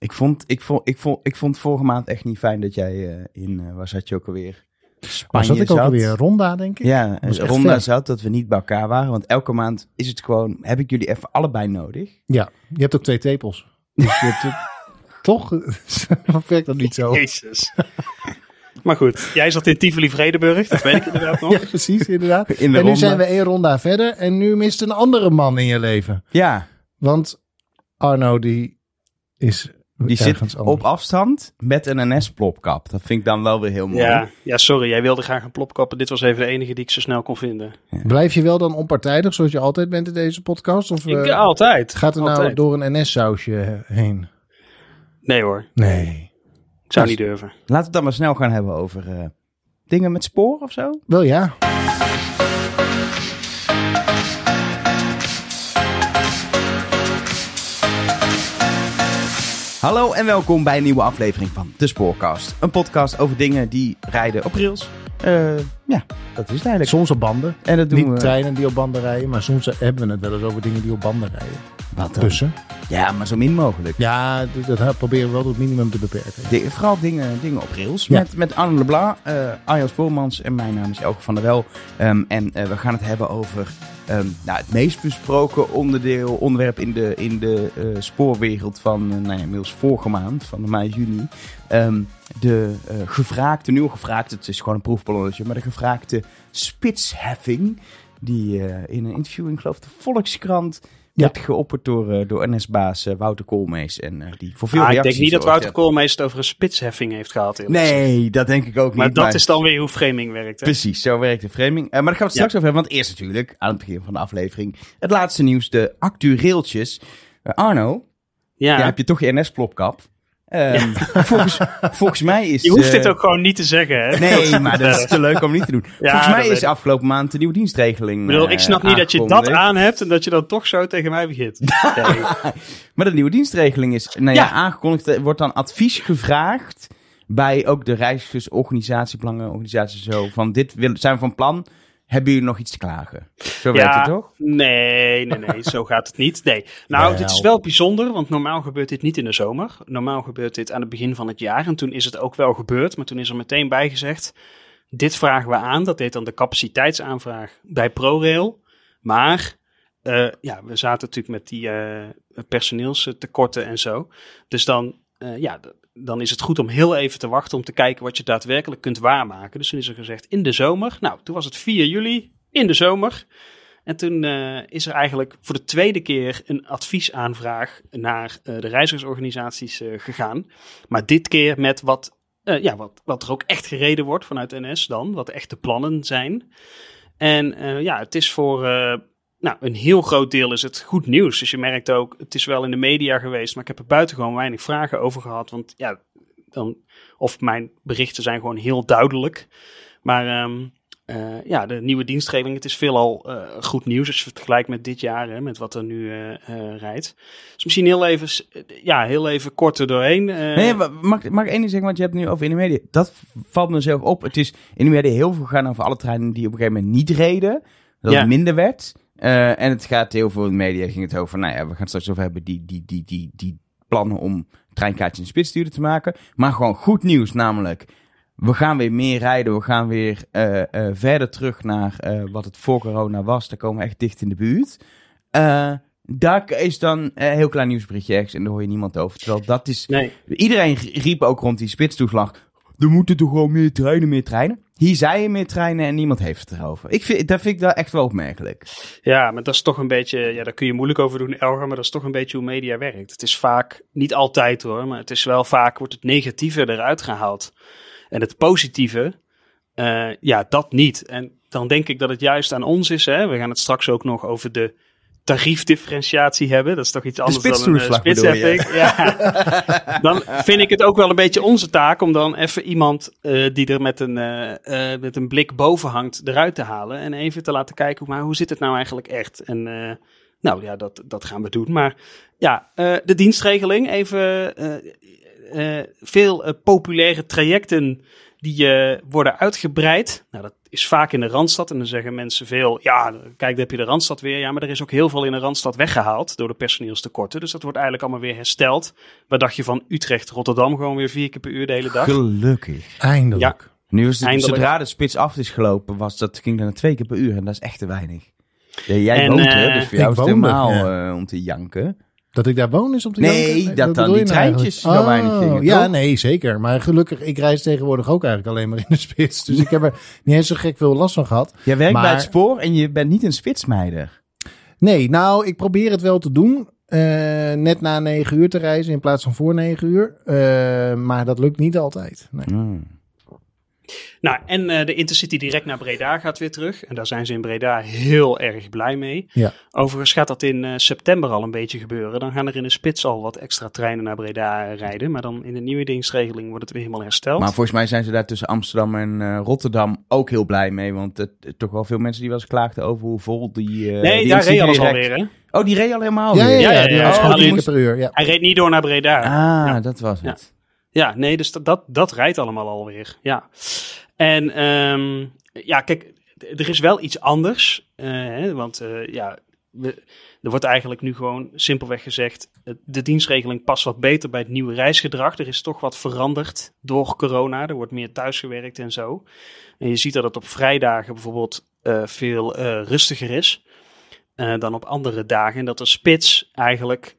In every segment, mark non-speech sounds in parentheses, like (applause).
Ik vond, ik, vond, ik, vond, ik vond vorige maand echt niet fijn dat jij eh, in, uh, waar zat je ook alweer? Maar Spanje zat ik ook alweer Ronda, denk ik? Ja, echt Ronda ver. zat dat we niet bij elkaar waren. Want elke maand is het gewoon, heb ik jullie even allebei nodig. Ja, je hebt ook twee tepels. Dus je hebt ook- (laughs) toch? (laughs) Of werkt dat niet zo? Jezus. maar goed, jij zat in Tivoli Vredenburg, dat weet ik inderdaad (laughs) nog. Ja, precies, inderdaad. In de en nu ronde. zijn we één ronda verder en nu mist een andere man in je leven. Ja, Want Arno, die is die zit anders. op afstand met een NS-plopkap. Dat vind ik dan wel weer heel mooi. Ja, ja, sorry, jij wilde graag een plopkappen. Dit was even de enige die ik zo snel kon vinden. Blijf je wel dan onpartijdig, zoals je altijd bent in deze podcast? Of Ik, eh, altijd. gaat er nou door een NS-sausje heen? Nee hoor, Nee. ik zou Dus- niet durven. Laten we het dan maar snel gaan hebben over eh, dingen met spoor of zo. Wel ja. Hallo en welkom bij een nieuwe aflevering van De Spoorcast. Een podcast over dingen die rijden op rails. Eh, ja, dat is het eigenlijk. Soms op banden. En dat doen Niet we... treinen die op banden rijden, maar soms hebben we het wel eens over dingen die op banden rijden. Wat dan? Bussen. Ja, maar zo min mogelijk. Ja, d- dat proberen we wel tot het minimum te beperken. De- vooral dingen, dingen op rails. Ja. Met, met Arne Leblanc, eh Arjas Voormans en mijn naam is Elke van der Wel. Ehm, en eh, we gaan het hebben over ehm, nou, het meest besproken onderdeel, onderwerp in de, in de eh, spoorwereld van nou ja, inmiddels vorige maand, van mei, juni. Ehm, de eh, gevraagde, nieuw gevraagde, het is gewoon een proefballonnetje, maar de gevraagde spitsheffing. Die eh, in een interview in, geloof de Volkskrant Ja. werd geopperd door, eh, door NS-baas Wouter Koolmees. En die voor veel Ah, ik denk niet dat. Wouter Koolmees het over een spitsheffing heeft gehad. Nee, dat denk ik ook Maar niet. dat is dan weer hoe framing werkt. Hè? Precies, zo werkt de framing. Maar daar gaan we het straks over hebben. Want eerst natuurlijk, aan het begin van de aflevering, het laatste nieuws, de actueeltjes. Uh, Arno, Ja, ja. heb je toch je NS-plopkap? Ehm, (laughs) volgens, volgens mij is... je hoeft eh, dit ook gewoon niet te zeggen. Hè? Nee, maar dat is te leuk om niet te doen. (laughs) volgens mij is ik. afgelopen maand de nieuwe dienstregeling Ik bedoel, eh, ik snap niet dat je dat aan hebt en dat je dan toch zo tegen mij begint. (laughs) Nee. Maar de nieuwe dienstregeling is nou ja, aangekondigd. Er wordt dan advies gevraagd bij ook de reizigersorganisatie, belangenorganisaties zo. Van dit zijn we van plan. Hebben jullie nog iets te klagen? Zo werkt het toch? Nee, nee, nee, zo (laughs) gaat het niet. Nee. Nou, dit is wel bijzonder, want normaal gebeurt dit niet in de zomer. Normaal gebeurt dit aan het begin van het jaar. En toen is het ook wel gebeurd, maar toen is er meteen bijgezegd... Dit vragen we aan, dat heet dan de capaciteitsaanvraag bij ProRail. Maar eh, ja, we zaten natuurlijk met die eh, personeelstekorten en zo. Dus dan, eh, ja, dan is het goed om heel even te wachten om te kijken wat je daadwerkelijk kunt waarmaken. Dus toen is er gezegd in de zomer. Nou, toen was het 4 juli in de zomer. En toen eh, is er eigenlijk voor de tweede keer een adviesaanvraag naar eh, de reizigersorganisaties eh, gegaan. Maar dit keer met wat, ja, wat, wat er ook echt gereden wordt vanuit NS dan. Wat echt de plannen zijn. En ja, het is voor nou, een heel groot deel is het goed nieuws. Dus je merkt ook, het is wel in de media geweest, maar ik heb er buitengewoon weinig vragen over gehad. Want ja, dan, of mijn berichten zijn gewoon heel duidelijk. Maar ehm, eh, ja, de nieuwe dienstregeling, het is veelal eh goed nieuws als je het vergelijkt met dit jaar, hè, met wat er nu eh, rijdt. Dus misschien heel even, ja, heel even kort er doorheen. Nee, mag, mag ik één ding zeggen? Want je hebt het nu over in de media. Dat valt me zelf op. Het is in de media heel veel gegaan over alle treinen die op een gegeven moment niet reden. Dat Ja. het minder werd. Eh, en het gaat heel veel in de media ging het over, nou ja, we gaan het straks over hebben, die, die, die, die, die plannen om treinkaartjes in spits duurder te maken. Maar gewoon goed nieuws, namelijk, we gaan weer meer rijden. We gaan weer eh, eh, verder terug naar wat het voor corona was. Daar komen we echt dicht in de buurt. Daar is dan een heel klein nieuwsberichtje ergens en daar hoor je niemand over. Terwijl dat is nee, Iedereen riep ook rond die spitstoeslag. Er moeten toch gewoon meer treinen, meer treinen. Hier zei je meer treinen en niemand heeft het erover. Ik vind, dat vind ik wel echt wel opmerkelijk. Ja, maar dat is toch een beetje, ja, daar kun je moeilijk over doen, Elger, maar dat is toch een beetje hoe media werkt. Het is vaak, niet altijd hoor, maar het is wel vaak, wordt het negatieve eruit gehaald. En het positieve, eh, ja, dat niet. En dan denk ik dat het juist aan ons is, hè. We gaan het straks ook nog over de tariefdifferentiatie hebben. Dat is toch iets anders dan een uh, spitsheffing. Ja. (laughs) dan vind ik het ook wel een beetje onze taak om dan even iemand eh, die er met een, eh, eh, met een blik boven hangt eruit te halen. En even te laten kijken, maar hoe zit het nou eigenlijk echt? En eh, nou ja, dat, dat gaan we doen. Maar ja, eh, de dienstregeling. Even eh, eh, veel eh, populaire trajecten die eh, worden uitgebreid. Nou, dat is vaak in de Randstad. En dan zeggen mensen veel, ja, kijk, daar heb je de Randstad weer. Ja, maar er is ook heel veel in de Randstad weggehaald door de personeelstekorten. Dus dat wordt eigenlijk allemaal weer hersteld. Wat dacht je van Utrecht, Rotterdam gewoon weer vier keer per uur de hele dag? Gelukkig. Eindelijk. Nu is het, Eindelijk. zodra de spits af is gelopen, was dat, ging dat naar twee keer per uur. En dat is echt te weinig. Ja, jij En, woont eh, er, dus voor jou is het helemaal ja. eh, om te janken. Dat ik daar woon is om te Nee, janken? dat dan die je nou treintjes zo weinig gingen, Ja, toch? nee, zeker. Maar gelukkig, ik reis tegenwoordig ook eigenlijk alleen maar in de (laughs) spits. Dus ik heb er niet eens zo gek veel last van gehad. Jij werkt Maar- bij het spoor en je bent niet een spitsmeider. Nee, nou, ik probeer het wel te doen. eh, net na negen uur te reizen in plaats van voor negen uur. Eh, maar dat lukt niet altijd. Nee. Hmm. Nou, en eh, de Intercity direct naar Breda gaat weer terug. En daar zijn ze in Breda heel erg blij mee. Ja. Overigens gaat dat in eh, september al een beetje gebeuren. Dan gaan er in de spits al wat extra treinen naar Breda rijden. Maar dan in de nieuwe dienstregeling wordt het weer helemaal hersteld. Maar volgens mij zijn ze daar tussen Amsterdam en eh, Rotterdam ook heel blij mee. Want toch wel veel mensen die wel eens klaagden over hoe vol die... eh, nee, die daar reed alles direct- alweer, hè? Oh, die reed al helemaal Ja, ja, weer? ja, Ja, ja, die ja. was Oh, gewoon die één moest- keer per uur. Ja. Hij reed niet door naar Breda. Ah, Ja. dat was Ja. het. Ja, nee, dus dat, dat, rijdt allemaal alweer. Ja. En ehm, ja, kijk, er is wel iets anders. eh, hè, want eh, ja, er wordt eigenlijk nu gewoon simpelweg gezegd: de dienstregeling past wat beter bij het nieuwe reisgedrag. Er is toch wat veranderd door corona. Er wordt meer thuisgewerkt en zo. En je ziet dat het op vrijdagen bijvoorbeeld eh, veel rustiger is dan op andere dagen. En dat de spits eigenlijk,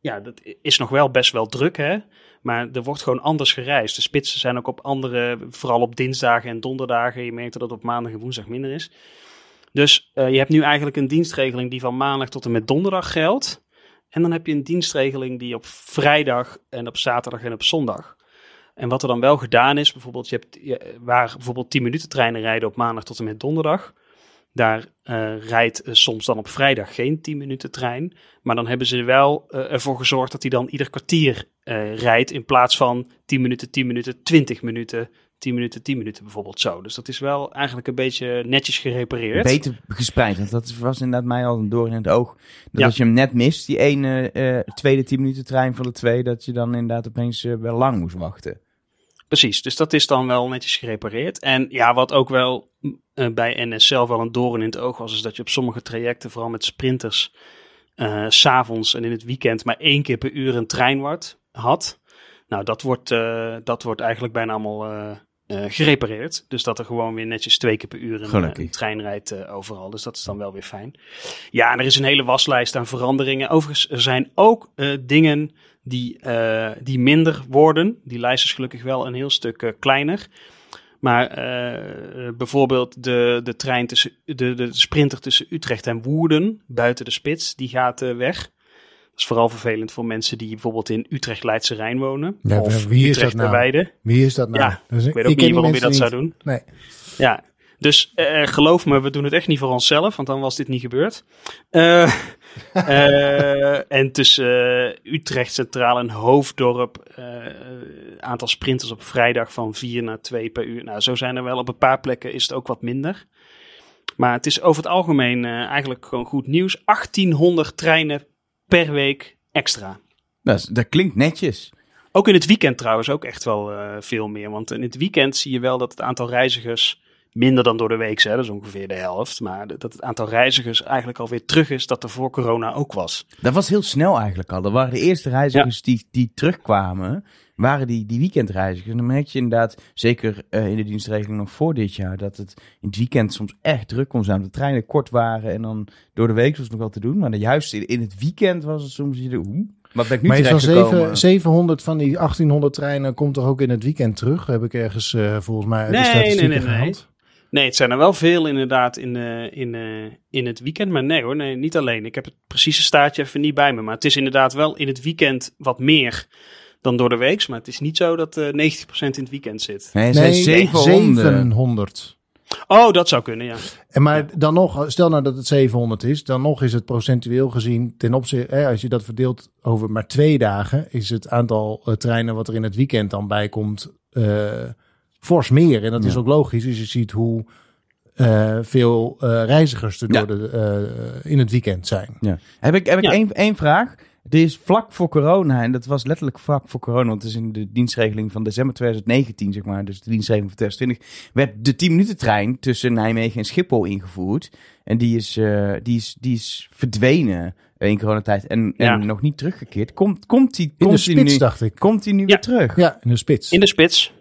ja, dat is nog wel best wel druk, hè. Maar er wordt gewoon anders gereisd. De spitsen zijn ook op andere, vooral op dinsdagen en donderdagen. Je merkt dat het op maandag en woensdag minder is. Dus eh, je hebt nu eigenlijk een dienstregeling die van maandag tot en met donderdag geldt. En dan heb je een dienstregeling die op vrijdag en op zaterdag en op zondag. En wat er dan wel gedaan is, bijvoorbeeld, je hebt, waar bijvoorbeeld 10 minuten treinen rijden op maandag tot en met donderdag. Daar eh, rijdt eh, soms dan op vrijdag geen 10 minuten trein. Maar dan hebben ze wel eh, ervoor gezorgd dat hij dan ieder kwartier rijdt. In plaats van 10 minuten, 10 minuten, 20 minuten, 10 minuten, 10 minuten bijvoorbeeld zo. Dus dat is wel eigenlijk een beetje netjes gerepareerd. Beter gespreid. Want dat was inderdaad mij al een door in het oog. Dat Ja. als je hem net mist, die ene tweede 10 minuten trein van de twee, dat je dan inderdaad opeens wel lang moest wachten. Precies, dus dat is dan wel netjes gerepareerd. En ja, wat ook wel eh, bij NS zelf wel een doorn in het oog was, is dat je op sommige trajecten, vooral met sprinters, eh, s s'avonds en in het weekend maar één keer per uur een trein had. Nou, dat wordt, eh, dat wordt eigenlijk bijna allemaal gerepareerd. Dus dat er gewoon weer netjes twee keer per uur een, een trein rijdt overal. Dus dat is dan wel weer fijn. Ja, en er is een hele waslijst aan veranderingen. Overigens, er zijn ook dingen die, eh, die minder worden. Die lijst is gelukkig wel een heel stuk eh, kleiner. Maar eh, bijvoorbeeld de, de trein tussen de, de sprinter tussen Utrecht en Woerden, buiten de spits, die gaat weg. Dat is vooral vervelend voor mensen die bijvoorbeeld in Utrecht Leidse Rijn wonen. Ja, of wie is dat Utrecht nou? Weide. Wie is dat nou? Ja, Dus Ik weet ook niet waarom je dat zou doen. Nee. Ja, dus eh, geloof me, we doen het echt niet voor onszelf, want dan was dit niet gebeurd. Eh, (laughs) eh, en tussen eh, Utrecht Centraal en Hoofddorp, eh, aantal sprinters op vrijdag van 4 naar 2 per uur. Nou, zo zijn er wel op een paar plekken is het ook wat minder. Maar het is over het algemeen eh, eigenlijk gewoon goed nieuws. 1800 treinen per week extra. Dat, is- dat klinkt netjes. Ook in het weekend trouwens ook echt wel eh, veel meer. Want in het weekend zie je wel dat het aantal reizigers minder dan door de week, hè, dat is ongeveer de helft. Maar dat het aantal reizigers eigenlijk alweer terug is dat er voor corona ook was. Dat was heel snel eigenlijk al. Dat waren de eerste reizigers die, die terugkwamen, waren die, die weekendreizigers. En dan merk je inderdaad, zeker eh, in de dienstregeling nog voor dit jaar, dat het in het weekend soms echt druk kon zijn. De treinen kort waren en dan door de week was het nog wel te doen. Maar juist in, in het weekend was het soms, hoe? Wat ben ik nu Maar iets van terecht gekomen? zeven- 700 van die 1800 treinen komt toch ook in het weekend terug? Heb ik ergens eh, volgens mij uit de Nee, statistieken nee, nee, nee. Nee, het zijn er wel veel inderdaad in, eh, in, eh, in het weekend. Maar nee hoor, nee, niet alleen. Ik heb het precieze staartje even niet bij me. Maar het is inderdaad wel in het weekend wat meer dan door de week. Maar het is niet zo dat eh 90% in het weekend zit. Nee, het zijn Nee, 700. 700. Oh, dat zou kunnen, ja. En maar dan nog, stel nou dat het 700 is, dan nog is het procentueel gezien ten opzichte, hè, als je dat verdeelt over maar twee dagen, is het aantal treinen wat er in het weekend dan bij komt eh, fors meer. En dat is ook logisch, als je ziet hoe eh, veel eh, reizigers er Ja. door de, eh, in het weekend zijn. Ja. Heb ik, heb ik Ja. één, één vraag? er is vlak voor corona, en dat was letterlijk vlak voor corona, want het is in de dienstregeling van december 2019, zeg maar, dus de dienstregeling van 2020, werd de 10 minuten trein tussen Nijmegen en Schiphol ingevoerd. En die is, uh, die is, die is verdwenen in coronatijd en, en nog niet teruggekeerd. Komt, komt die, In de komt die spits, nu, dacht ik. komt die nu Ja. weer terug? Ja, in de spits. In de spits.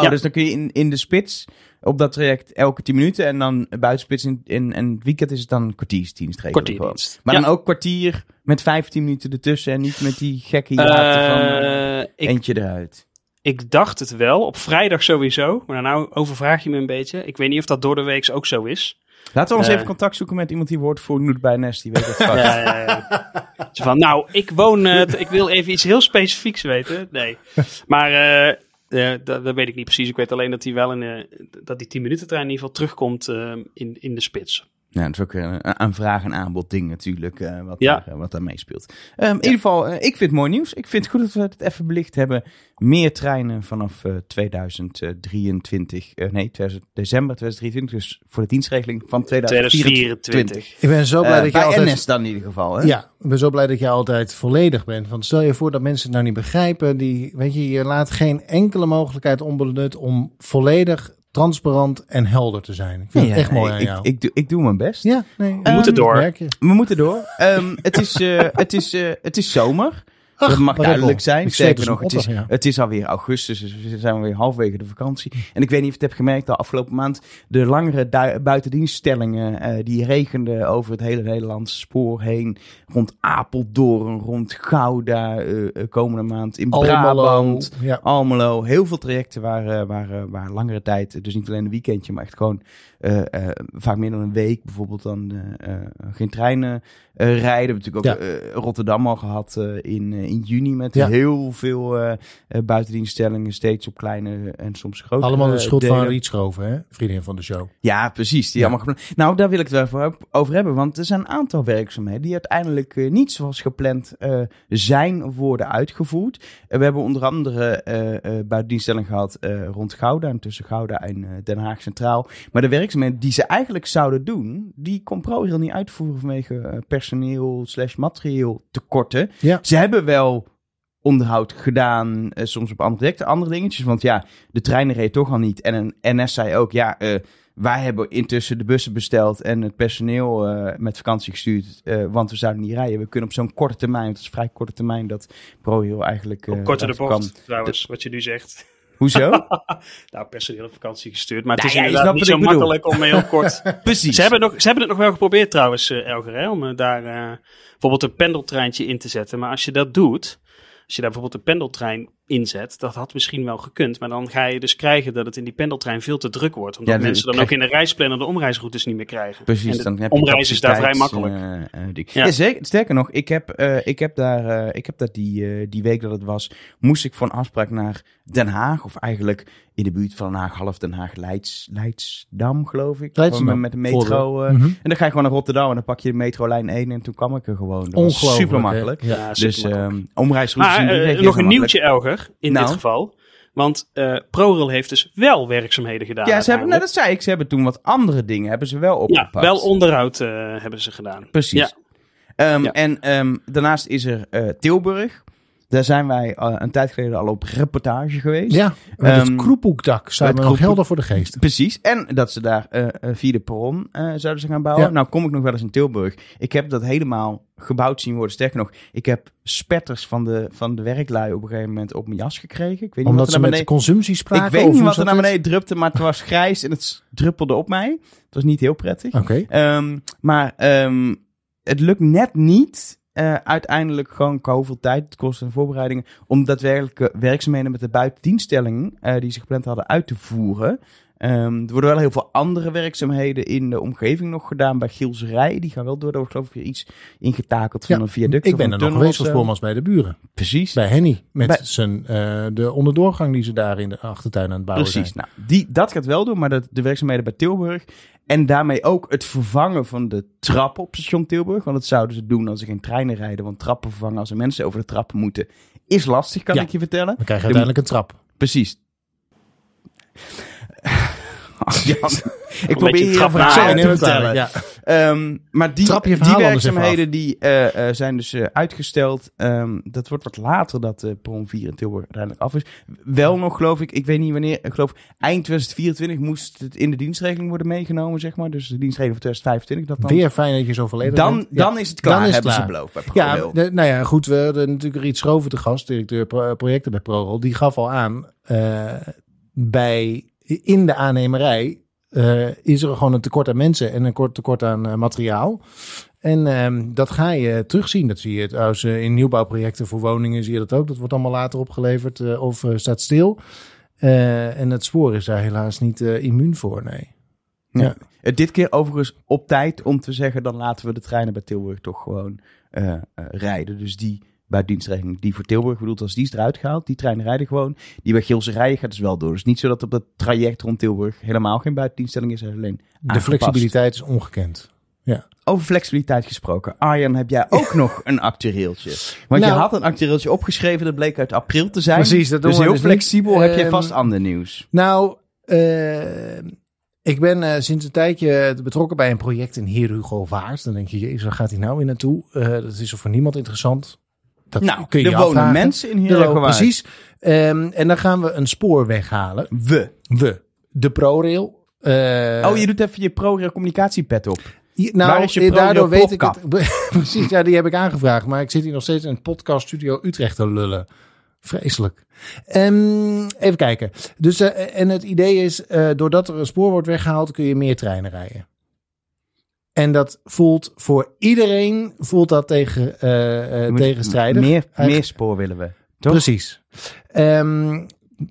Oh, Ja. dus dan kun je in, in de spits op dat traject elke 10 minuten en dan buitenspits in, in, en het weekend is het dan gewoon. Kwartierdienst. Maar Ja. dan ook kwartier met 15 minuten ertussen en niet met die gekke van eh, ik, eentje eruit. ik dacht het wel. Op vrijdag sowieso. Maar nou overvraag je me een beetje. Ik weet niet of dat door de week ook zo is. Laten we ons Eh. even contact zoeken met iemand die woordvoerder doet bij Nest. Die weet het vast. (laughs) Ja, ja, ja. Zo van, nou, ik woon, t- ik wil even iets heel specifieks weten. Nee. Maar eh, dat, dat weet ik niet precies. Ik weet alleen dat hij wel in, eh, dat die 10 minuten trein in ieder geval terugkomt eh, in, in de spits. Ja, dat is ook weer een, een vraag- en aanbod ding natuurlijk, eh, wat, Ja. daar, eh, wat daar meespeelt. Ehm, In ieder geval, eh, ik vind het mooi nieuws. Ik vind het goed dat we het even belicht hebben. Meer treinen vanaf eh, 2023, eh, nee, 2000, december 2023, dus voor de dienstregeling van 2024. 2024. Ik ben zo blij Eh, dat je bij altijd... NS dan in ieder geval, hè? Ja, ik ben zo blij dat jij altijd volledig bent. Want stel je voor dat mensen het nou niet begrijpen. Die, weet je, je laat geen enkele mogelijkheid onbenut om volledig transparant en helder te zijn. Ik vind Ja, het echt mooi aan ik, jou. Ik, doe, ik doe mijn best. ja, nee, We moeten door. Merk je. We moeten door. Ehm, het, is, eh, het, is, eh, het is zomer. Ach, dat mag duidelijk zijn. Ik Sterker als nog, het is, ja. het is alweer augustus, dus we zijn weer halverwege de vakantie. En ik weet niet of je het hebt gemerkt, de afgelopen maand, de langere buitendienststellingen, eh, die regenden over het hele Nederlandse spoor heen. Rond Apeldoorn, rond Gouda, eh, eh, komende maand in Almelo. Brabant. Ja. Almelo, heel veel trajecten waar, waar, eh, waar langere tijd, dus niet alleen een weekendje, maar echt gewoon vaak meer dan een week bijvoorbeeld dan eh, eh, geen treinen eh, rijden. We hebben natuurlijk ook Ja. eh, Rotterdam al gehad eh, in, eh, in juni met Ja. heel veel eh eh, buitendienststellingen, steeds op kleine en soms grote Allemaal de eh, schuld van delen. Rietschoven, hè? Vriendin van de show. Ja, precies. Die Ja. allemaal. Nou, daar wil ik het wel over hebben. Want er zijn een aantal werkzaamheden die uiteindelijk eh, niet zoals gepland eh, zijn of worden uitgevoerd. Eh, we hebben onder andere eh eh buitendienststelling gehad eh, rond Gouda en tussen Gouda en eh, Den Haag Centraal. Maar de die ze eigenlijk zouden doen, die kon ProRail niet uitvoeren vanwege eh, personeel slash materieel tekorten. Ja. Ze hebben wel onderhoud gedaan, eh, soms op andere projecten, andere dingetjes. Want ja, de treinen reden toch al niet. En een NS zei ook, ja, eh, wij hebben intussen de bussen besteld en het personeel eh, met vakantie gestuurd, eh, want we zouden niet rijden. We kunnen op zo'n korte termijn, het is vrij korte termijn, dat ProRail eigenlijk... eh, Op korte de bocht, kan. trouwens, wat je nu zegt. Hoezo? (laughs) Nou, personeel op vakantie gestuurd. Maar het Nou is ja, inderdaad niet zo bedoel. makkelijk om heel kort... (laughs) Precies. Ze hebben, nog, ze hebben het nog wel geprobeerd trouwens, eh, Elger, hè, om eh, daar eh, bijvoorbeeld een pendeltreintje in te zetten. Maar als je dat doet, als je daar bijvoorbeeld een pendeltrein inzet, dat had misschien wel gekund. Maar dan ga je dus krijgen dat het in die pendeltrein veel te druk wordt. Omdat Ja, mensen dan krijg ook in de reisplanner de omreisroutes niet meer krijgen. Precies, En dan de heb je omreizen is daar vrij makkelijk. eh, eh, ding. Ja. Ja. zeker, sterker nog, ik heb, eh, ik heb daar, ik heb dat die, die week dat het was, moest ik voor een afspraak naar Den Haag, of eigenlijk in de buurt van Den Haag, half Den Haag, Leids, Leidsdam, geloof ik. Leidsdam, met de metro. eh, Mhm. En dan ga je gewoon naar Rotterdam en dan pak je de metrolijn 1 en toen kwam ik er gewoon. Dat Ongelooflijk. super makkelijk. Ja. Ja, Dus ehm omreisroutes maar eh, nog een nieuwtje, Elger, in Nou. dit geval. Want eh ProRail heeft dus wel werkzaamheden gedaan. Ja, ze hebben, nou, uiteindelijk. dat zei ik. Ze hebben toen wat andere dingen hebben ze wel ja, opgepakt. wel onderhoud eh, hebben ze gedaan. Precies. Ja. Ehm, Ja. En ehm, daarnaast is er eh, Tilburg. Daar zijn wij eh, een tijd geleden al op reportage geweest. Ja, met het Ehm, kroepoekdak zijn we nog helder voor de geest. Precies. En dat ze daar eh, eh, via de perron eh, zouden ze gaan bouwen. Ja. Nou kom ik nog wel eens in Tilburg. Ik heb dat helemaal gebouwd zien worden. Sterker nog, ik heb spetters van de, van de werklui op een gegeven moment op mijn jas gekregen. Ik weet niet Omdat wat ze naar met beneden... consumptie spraken? Ik weet niet wat er naar beneden drupte, maar het was grijs en het druppelde op mij. Het was niet heel prettig. Oké. Ehm, maar ehm, het lukt net niet. Eh, uiteindelijk gewoon qua hoeveel tijd het kost en voorbereidingen. om daadwerkelijke werkzaamheden met de buitendienststelling. eh, die ze gepland hadden uit te voeren. Ehm, er worden wel heel veel andere werkzaamheden in de omgeving nog gedaan. Bij Gielserij. Die gaan wel door. Daar wordt geloof ik weer iets ingetakeld van Ja, een viaduct. Ik of ben een er nog geweest als voormans bij de buren. Precies. Bij Henny. Met Bij- zijn, eh, de onderdoorgang die ze daar in de achtertuin aan het bouwen Precies. zijn. Nou, die, dat gaat wel doen, maar dat, de werkzaamheden bij Tilburg. En daarmee ook het vervangen van de trappen op station Tilburg. Want dat zouden ze doen als er geen treinen rijden. Want trappen vervangen als er mensen over de trappen moeten. Is lastig, kan Ja. ik je vertellen. Dan krijg je uiteindelijk een trap. Precies. (laughs) Jan, ik probeer trap verhaal naar- te vertellen. Ja. Ehm, maar die, je die even werkzaamheden die, eh, eh, zijn dus eh, uitgesteld. Ehm, dat wordt wat later dat de Prom 4 in Tilburg uiteindelijk af is. Wel nog geloof ik, ik weet niet wanneer, ik geloof eind 2024 moest het in de dienstregeling worden meegenomen, zeg maar. Dus de dienstregeling van 2025. Dat dan, Weer fijn dat je zo volledig dan, bent. Ja. dan is het klaar, Dan is het hebben klaar. ze beloofd bij Ja, de- nou ja, goed. We hadden natuurlijk Riet Schroven te gast, directeur pro- projecten bij ProRail. Die gaf al aan, bij, in de aannemerij eh, is er gewoon een tekort aan mensen en een kort tekort aan eh, materiaal. En ehm, dat ga je terugzien. Dat zie je trouwens eh, in nieuwbouwprojecten voor woningen zie je dat ook. Dat wordt allemaal later opgeleverd of staat stil. En het spoor is daar helaas niet immuun voor, nee. Eh, Dit keer overigens op tijd om te zeggen, dan laten we de treinen bij Tilburg toch gewoon rijden. Dus die bij dienstregeling die voor Tilburg bedoeld was, die is eruit gehaald. Die treinen rijden gewoon. Die bij Gilse rijden gaat dus wel door. Dus niet zo dat op dat traject rond Tilburg helemaal geen buitendienststelling is. alleen De flexibiliteit is ongekend. Over flexibiliteit gesproken. Arjan, heb jij ook (laughs) nog een actueeltje? Want je Nou- had een actueeltje opgeschreven, dat bleek uit april te zijn. Precies, dat doen dus we heel dus niet. flexibel heb je Ehm, vast ander nieuws. Nou, eh, ik ben eh, sinds een tijdje betrokken bij een project in Heer Hugo. Dan denk je, jezus, waar gaat hij nou weer naartoe? Eh, dat is voor niemand interessant. Dat Nou, kun je er je wonen afvragen. mensen in Er hier. Precies. Ehm, en dan gaan we een spoor weghalen. We. We. De ProRail. Eh, oh, je doet even je pro communicatiepet op. Hier- nou, Waar is je eh, daardoor ProRail weet ik het. (laughs) Precies, ja, die heb ik aangevraagd. Maar ik zit hier nog steeds in het podcaststudio Utrecht te lullen. Vreselijk. Ehm, even kijken. Dus, eh, en het idee is, doordat er een spoor wordt weggehaald, kun je meer treinen rijden. En dat voelt voor iedereen voelt dat tegen, tegenstrijdig. Meer, meer spoor willen we. Toch? Precies. Ehm,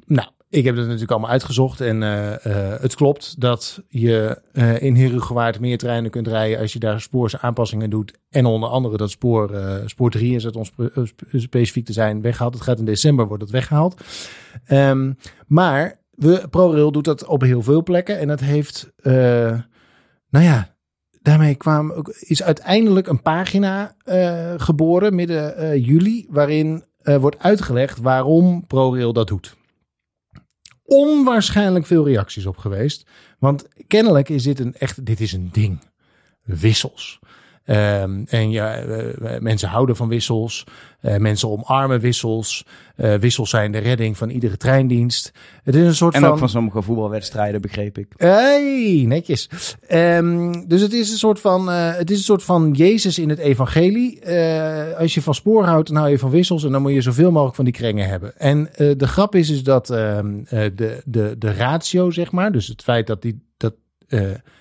nou, ik heb het natuurlijk allemaal uitgezocht. En eh, het klopt dat je in Herugewaard meer treinen kunt rijden als je daar spoorsaanpassingen doet. En onder andere dat spoor, spoor 3 is het spe- specifiek te zijn weggehaald. Het gaat in december wordt het weggehaald. Ehm, maar we, ProRail doet dat op heel veel plekken. En dat heeft, nou ja, daarmee kwam is uiteindelijk een pagina eh, geboren midden eh, juli. Waarin eh, wordt uitgelegd waarom ProRail dat doet. Onwaarschijnlijk veel reacties op geweest. Want kennelijk is dit een echt, dit is een ding. Wissels. Ehm, en ja, eh, eh, mensen houden van wissels. Eh, mensen omarmen wissels. Wissels zijn de redding van iedere treindienst. Het is een soort En van... ook van sommige voetbalwedstrijden, begreep ik. Hey, netjes. Ehm, dus het is een soort van, het is een soort van Jezus in het evangelie. Als je van spoor houdt, dan hou je van wissels en dan moet je zoveel mogelijk van die krengen hebben. En de grap is, is dat ehm, eh, de, de, de ratio, zeg maar, dus het feit dat die, dat,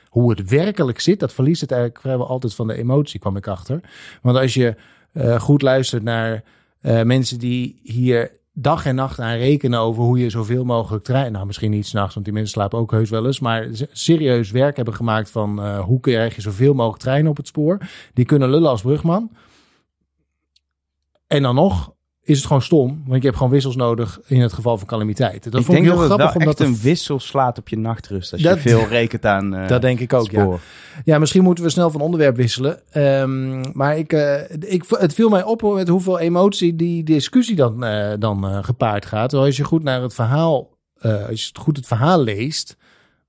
hoe het werkelijk zit, dat verliest het eigenlijk vrijwel altijd van de emotie, kwam ik achter. Want als je eh, goed luistert naar eh, mensen die hier dag en nacht aan rekenen over hoe je zoveel mogelijk trein. Nou, misschien niet s'nachts, want die mensen slapen ook heus wel eens. Maar serieus werk hebben gemaakt van eh, hoe krijg je zoveel mogelijk treinen op het spoor. Die kunnen lullen als brugman. En dan nog is het gewoon stom, want je hebt gewoon wissels nodig in het geval van calamiteiten. Dat ik vond denk ik heel dat grappig wel om echt dat te een wissel slaat op je nachtrust. Als Dat- je veel rekent aan eh Dat denk ik ook, ja. Ja, misschien moeten we snel van onderwerp wisselen. Ehm, maar ik, eh, ik, het viel mij op met hoeveel emotie die discussie dan, eh, dan gepaard gaat. Terwijl als je goed naar het verhaal, als je goed het verhaal leest,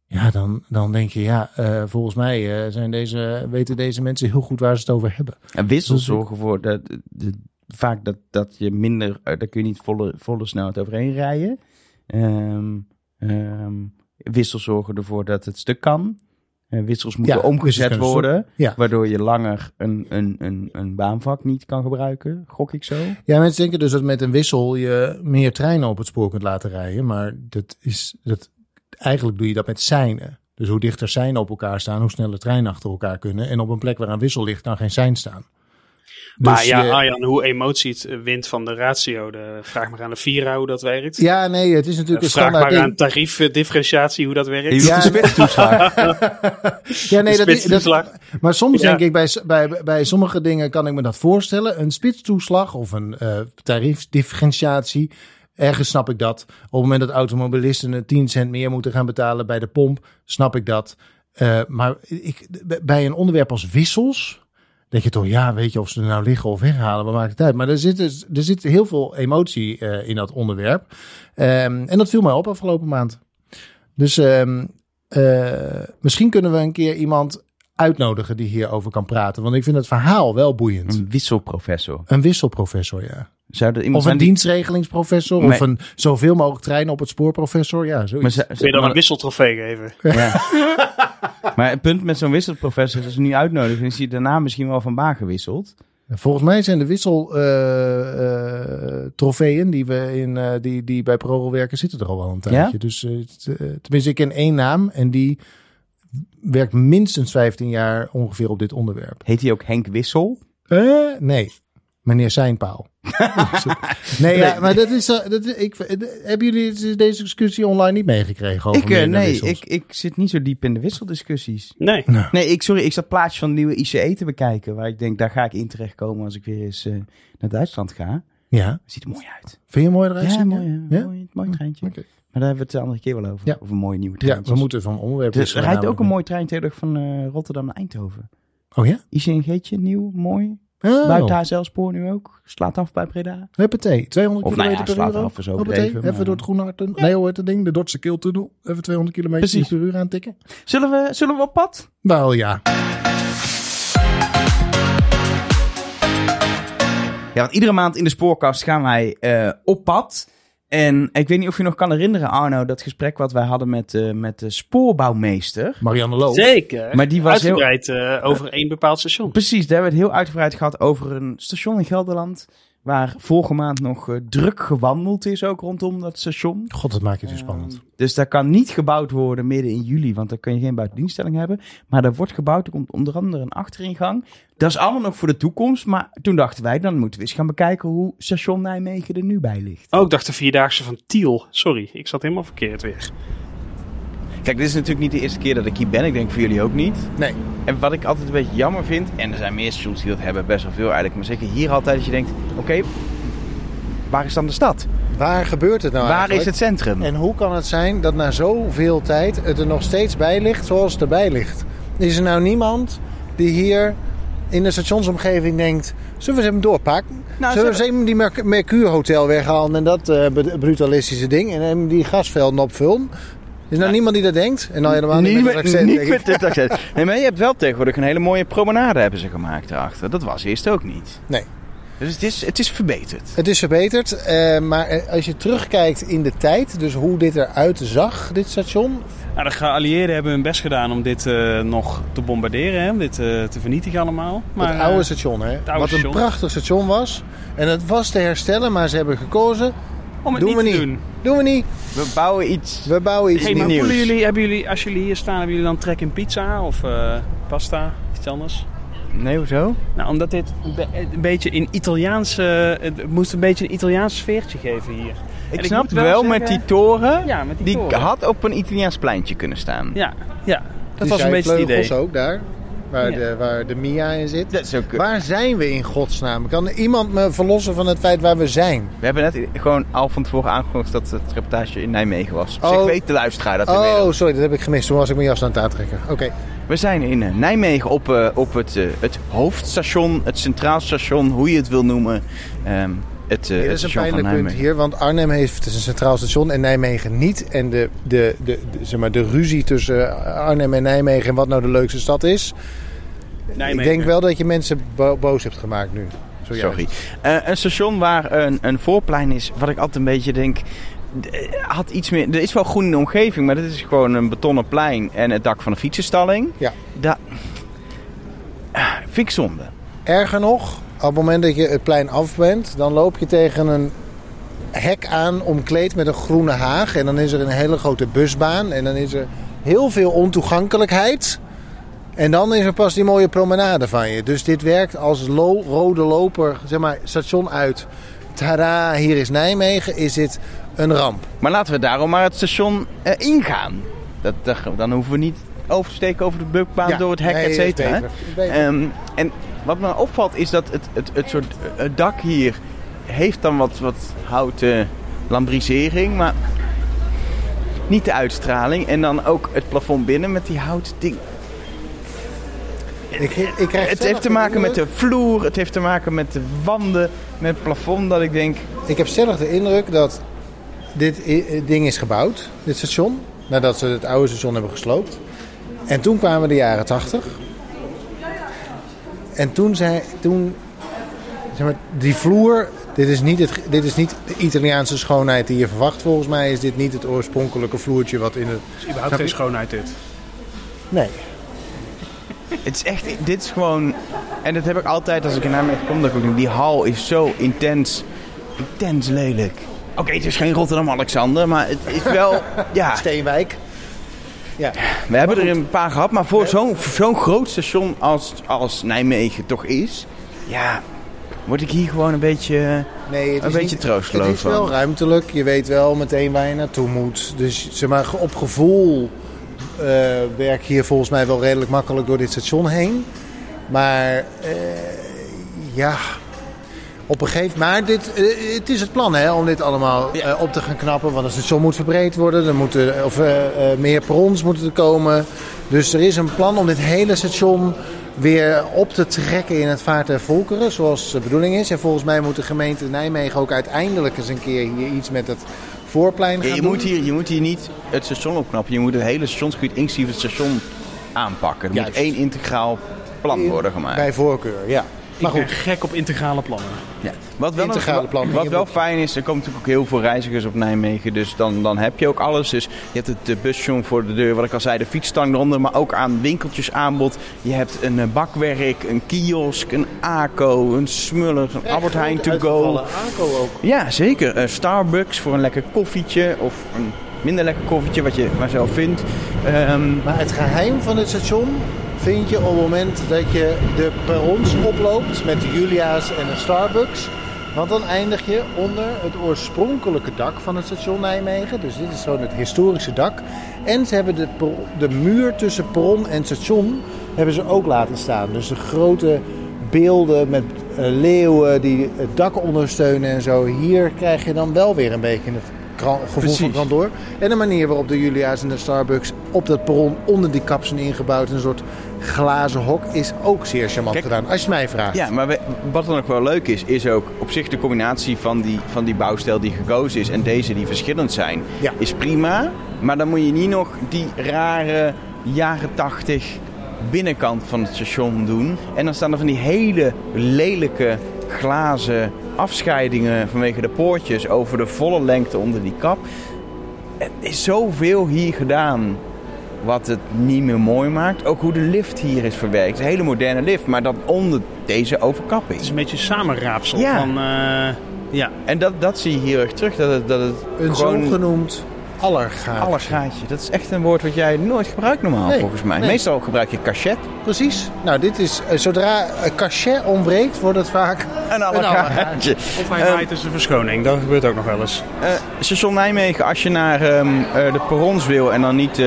ja, dan, dan denk je, ja, volgens mij zijn deze, weten deze mensen heel goed waar ze het over hebben. En wissels Dus ik- zorgen voor dat, de, vaak dat, dat je minder, eh, daar kun je niet volle, volle snelheid overheen rijden. Ehm, ehm, wissels zorgen ervoor dat het stuk kan. Eh, wissels moeten Ja, omgezet wissels worden, Ja. waardoor je langer een, een, een, een baanvak niet kan gebruiken. Gok ik zo? Ja, mensen denken dus dat met een wissel je meer treinen op het spoor kunt laten rijden. Maar dat is, dat, eigenlijk doe je dat met seinen. Dus hoe dichter seinen op elkaar staan, hoe sneller treinen achter elkaar kunnen. En op een plek waar een wissel ligt, kan geen sein staan. Maar Dus ja, je- Arjan, hoe emotie het eh, wint van de ratio, de, vraag maar aan de Vira hoe dat werkt. ja, nee, het is natuurlijk een vraag standaard maar aan ding. tariefdifferentiatie hoe dat werkt. Ja. de spitstoeslag. (laughs) (laughs) Ja, nee, dat, is- dat, maar soms Ja. denk ik, bij, bij, bij sommige dingen kan ik me dat voorstellen. Een spitstoeslag of een eh tariefdifferentiatie. Ergens snap ik dat. Op het moment dat automobilisten een 10 cent meer moeten gaan betalen bij de pomp, snap ik dat. Eh, maar ik, bij een onderwerp als wissels, denk je toch, ja, weet je of ze er nou liggen of weghalen, wat maakt het uit? Maar er zit, dus- er zit heel veel emotie eh, in dat onderwerp. Ehm, en dat viel mij op afgelopen maand. Dus ehm, eh, misschien kunnen we een keer iemand uitnodigen die hierover kan praten. Want ik vind het verhaal wel boeiend. Een wisselprofessor. Een wisselprofessor, ja. Zou er iemand Of een zijn die- dienstregelingsprofessor. Nee. Of een zoveel mogelijk treinen op het spoorprofessor. Ja, zoiets. Maar, ze- Kun je dan maar- een wisseltrofee geven? Ja. (laughs) maar het punt met zo'n wisselprofessor is als ze nu uitnodigen, is hij daarna misschien wel van baan gewisseld. Volgens mij zijn de wisseltrofeeën die, we in, eh, die, die bij ProRail werken, zitten er al wel een tijdje. Dus eh, eh, tenminste, ik ken één naam en die werkt minstens 15 jaar ongeveer op dit onderwerp. Heet hij ook Henk Wissel? Eh, nee, meneer Seinpaal. (laughs) nee, ja, maar dat is. eh, dat, is- ik, eh, hebben jullie deze discussie online niet meegekregen? Over Ik, eh, nee, ik, ik zit niet zo diep in de wisseldiscussies. Nee. Nee, ik, sorry, ik zat plaatjes van de nieuwe ICE te bekijken. Waar ik denk, daar ga ik in terechtkomen als ik weer eens eh, naar Duitsland ga. Ja, Ziet er mooi uit. vind je mooi eruit Ja, zien? mooi, Ja? ja? mooi, mooi treintje. Oké. Maar daar hebben we het de andere keer wel over. Ja. Over mooie nieuwe Ja, treintjes. we moeten van onderwerp Er wisselen rijdt ook een mooi trein tegenwoordig van eh, Rotterdam naar Eindhoven. Oh ja? ICNG'tje, nieuw, mooi. Oh, Buiten HSL-spoor nu ook. Slaat af bij Breda. Huppatee, 200 Of nou ja, kilometer per slaat uur. af is Huppatee, overdreven, even maar- door het groene hart. Nee, hoe heet het ding? De Dordtse Keeltunnel. Even 200 kilometer Precies. per uur aantikken. Zullen we, zullen we op pad? Wel ja. Ja, want iedere maand in de spoorkast gaan wij eh, op pad. En ik weet niet of je nog kan herinneren, Arno, dat gesprek wat wij hadden met, eh, met de spoorbouwmeester. Marianne Loof. Zeker. Maar die was heel- Uitgebreid eh, over één bepaald station. Precies, daar hebben we het heel uitgebreid gehad over een station in Gelderland. Waar vorige maand nog eh, druk gewandeld is, ook rondom dat station. God, dat maakt het zo spannend. Dus daar kan niet gebouwd worden midden in juli, want dan kun je geen buitendienststelling hebben. Maar er wordt gebouwd, er komt onder andere een achteringang. Dat is allemaal nog voor de toekomst, maar toen dachten wij, dan moeten we eens gaan bekijken hoe station Nijmegen er nu bij ligt. Oh, ik dacht de Vierdaagse van Tiel. Sorry, ik zat helemaal verkeerd weer. Kijk, dit is natuurlijk niet de eerste keer dat ik hier ben, ik denk voor jullie ook niet. Nee. En wat ik altijd een beetje jammer vind, en er zijn meer stations die dat hebben, best wel veel eigenlijk, maar zeker hier altijd, dat je denkt, oké, waar is dan de stad? Waar gebeurt het nou waar eigenlijk? is het centrum? En hoe kan het zijn dat na zoveel tijd het er nog steeds bij ligt zoals het erbij ligt? Is er nou niemand die hier in de stationsomgeving denkt... Zullen we ze hem doorpakken? Nou, zullen we hem die Merc- Mercuurhotel weghalen en dat eh, brutalistische ding... en hem die gasvelden opvullen? Is er nou niemand die dat denkt? En dan helemaal niet, Niet met accent. niet met dit accent. (laughs) Nee, maar je hebt wel tegenwoordig een hele mooie promenade hebben ze gemaakt erachter. Dat was eerst ook niet. Nee. Dus het is, het is verbeterd. Het is verbeterd, eh, maar eh, als je terugkijkt in de tijd... dus hoe dit eruit zag, dit station... Nou, de geallieerden hebben hun best gedaan om dit eh, nog te bombarderen, hè? om dit eh, te vernietigen allemaal. Maar, het oude station, hè? oude Wat een prachtig station was. En het was te herstellen, maar ze hebben gekozen... om het doen niet we te niet. doen. Doen we niet. We bouwen iets. We bouwen iets Hey, maar nieuws. voelen jullie, hebben jullie, als jullie hier staan, hebben jullie dan trek in pizza of eh, pasta, iets anders? Nee, hoezo? Nou, omdat dit een, be- een beetje in Italiaanse, het moest een beetje een Italiaans sfeertje geven hier. Ik ik snap moet wel, wel met die toren. Ja, met die, die toren. had op een Italiaans pleintje kunnen staan. Ja, ja, dat Die was een beetje het idee. ook daar, waar, Ja. de, waar de Mia in zit. Dat is ook, Waar zijn we in godsnaam? Kan iemand me verlossen van het feit waar we zijn? we hebben net gewoon al van tevoren aangekondigd dat het reportage in Nijmegen was. Dus Oh. ik weet de luisteraar dat inmiddels. Oh, sorry, dat heb ik gemist. Toen was ik mijn jas aan het aantrekken. Oké. We zijn in eh, Nijmegen op, eh, op het, eh, het hoofdstation, het centraal station, hoe je het wil noemen. Ehm, het, eh, Dit het is een pijnlijk punt hier, want Arnhem heeft een centraal station en Nijmegen niet. En de, de, de, de- zeg maar, de ruzie tussen Arnhem en Nijmegen en wat nou de leukste stad is. Nijmegen. Ik denk wel dat je mensen bo- boos hebt gemaakt nu. Zojuist. Sorry. Eh, een station waar een, een voorplein is, wat ik altijd een beetje denk. eh, Had iets meer, er is wel groen in de omgeving, maar dit is gewoon een betonnen plein en het dak van een fietsenstalling. Ja. Dat Ah, vind ik zonde. Erger nog, op het moment dat je het plein af bent, dan loop je tegen een hek aan omkleed met een groene haag. En dan is er een hele grote busbaan en dan is er heel veel ontoegankelijkheid. En dan is er pas die mooie promenade van je. Dus dit werkt als lo- rode loper, zeg maar, station uit. Tada, hier is Nijmegen, is dit een ramp. Maar laten we daarom maar het station eh, ingaan. Dat, dan hoeven we niet over te steken over de bukbaan Ja, door het hek, nee, et cetera. Ehm, en wat me opvalt is dat het, het, het soort het dak hier heeft dan wat, wat houten lambrisering, maar niet de uitstraling. En dan ook het plafond binnen met die houten ding. Ik, ik krijg Het heeft te maken met de vloer, het heeft te maken met de wanden, met het plafond. Dat ik denk, Ik heb stellig de indruk dat dit ding is gebouwd, dit station. Nadat ze het oude station hebben gesloopt. En toen kwamen de jaren 80. En toen zei, toen, zeg maar, die vloer, dit is, niet het, dit is niet de Italiaanse schoonheid die je verwacht. Volgens mij is dit niet het oorspronkelijke vloertje wat in het... is überhaupt geen schoonheid dit. Nee. Het is echt, dit is gewoon, en dat heb ik altijd als ik in Nijmegen kom, dat ik ook denk, die hal is zo intens, intens lelijk. Oké, het is geen Rotterdam-Alexander, maar het is wel, (laughs) ja, Steenwijk. Ja. we hebben er een paar gehad, maar voor zo'n groot station als, als Nijmegen toch is, ja, word ik hier gewoon een beetje, Nee, het Een is beetje niet- troosteloos Het is wel van. ruimtelijk. Je weet wel meteen waar je naartoe moet. Dus zeg maar, op gevoel eh, werk je hier volgens mij wel redelijk makkelijk door dit station heen. Maar eh, ja, op een gegeven Maar dit, eh, het is het plan hè, om dit allemaal Ja. eh, op te gaan knappen. Want het station moet verbreed worden. Er moeten, of, eh, meer perrons moeten er komen. Dus er is een plan om dit hele station weer op te trekken in het vaart en volkeren, zoals de bedoeling is. En volgens mij moet de gemeente Nijmegen ook uiteindelijk eens een keer hier iets met het voorplein gaan je doen. moet, hier, je moet hier niet het station opknappen, je moet het hele stationsgebied inclusief het station aanpakken. Er moet één integraal plan worden gemaakt. Bij voorkeur, ja. Maar goed, gek op integrale plannen. Ja. Wat wel, Integrale een- plan. wat wel fijn is, er komen natuurlijk ook heel veel reizigers op Nijmegen. Dus dan, dan heb je ook alles. Dus je hebt het busstation voor de deur, wat ik al zei, de fietsstang eronder. Maar ook aan winkeltjes aanbod. Je hebt een eh, bakwerk, een kiosk, een ACO, een Smuller, een Albert Heijn to go. Aco ook. Ja, zeker. Eh, Starbucks voor een lekker koffietje of een minder lekker koffietje, wat je maar zelf vindt. Ehm, Maar het geheim van het station vind je op het moment dat je de perrons oploopt met de Julia's en de Starbucks. Want dan eindig je onder het oorspronkelijke dak van het station Nijmegen. Dus dit is gewoon het historische dak. En ze hebben de, de muur tussen perron en station hebben ze ook laten staan. Dus de grote beelden met eh, leeuwen die het dak ondersteunen en zo. Hier krijg je dan wel weer een beetje het gevoel van kantoor. En de manier waarop de Julia's en de Starbucks op dat perron onder die kap zijn ingebouwd. Een soort glazen hok is ook zeer charmant Kijk, gedaan. Als je mij vraagt. Ja, maar we- wat dan ook wel leuk is, is ook op zich de combinatie van die, van die bouwstijl die gekozen is en deze die verschillend zijn, Ja. is prima. Maar dan moet je niet nog die rare jaren tachtig binnenkant van het station doen. En dan staan er van die hele lelijke glazen afscheidingen vanwege de poortjes over de volle lengte onder die kap. Er is zoveel hier gedaan wat het niet meer mooi maakt. Ook hoe de lift hier is verwerkt. Het is een hele moderne lift, maar dan onder deze overkapping. Het is een beetje een samenraapsel Ja. van... eh, ja, En dat, dat zie je hier erg terug. Dat het, dat het Een gewoon zogenoemd allergaat. allersgaatje. Dat is echt een woord wat jij nooit gebruikt normaal Nee, volgens mij. nee. Meestal gebruik je cachet. Precies. Nou, dit is, eh, zodra een cachet ontbreekt, wordt het vaak Een allersgaatje. of hij Ehm, maait dus een verschoning. Dat gebeurt ook nog wel eens. Eh, station Nijmegen, als je naar ehm, eh, de perrons wil en dan niet eh,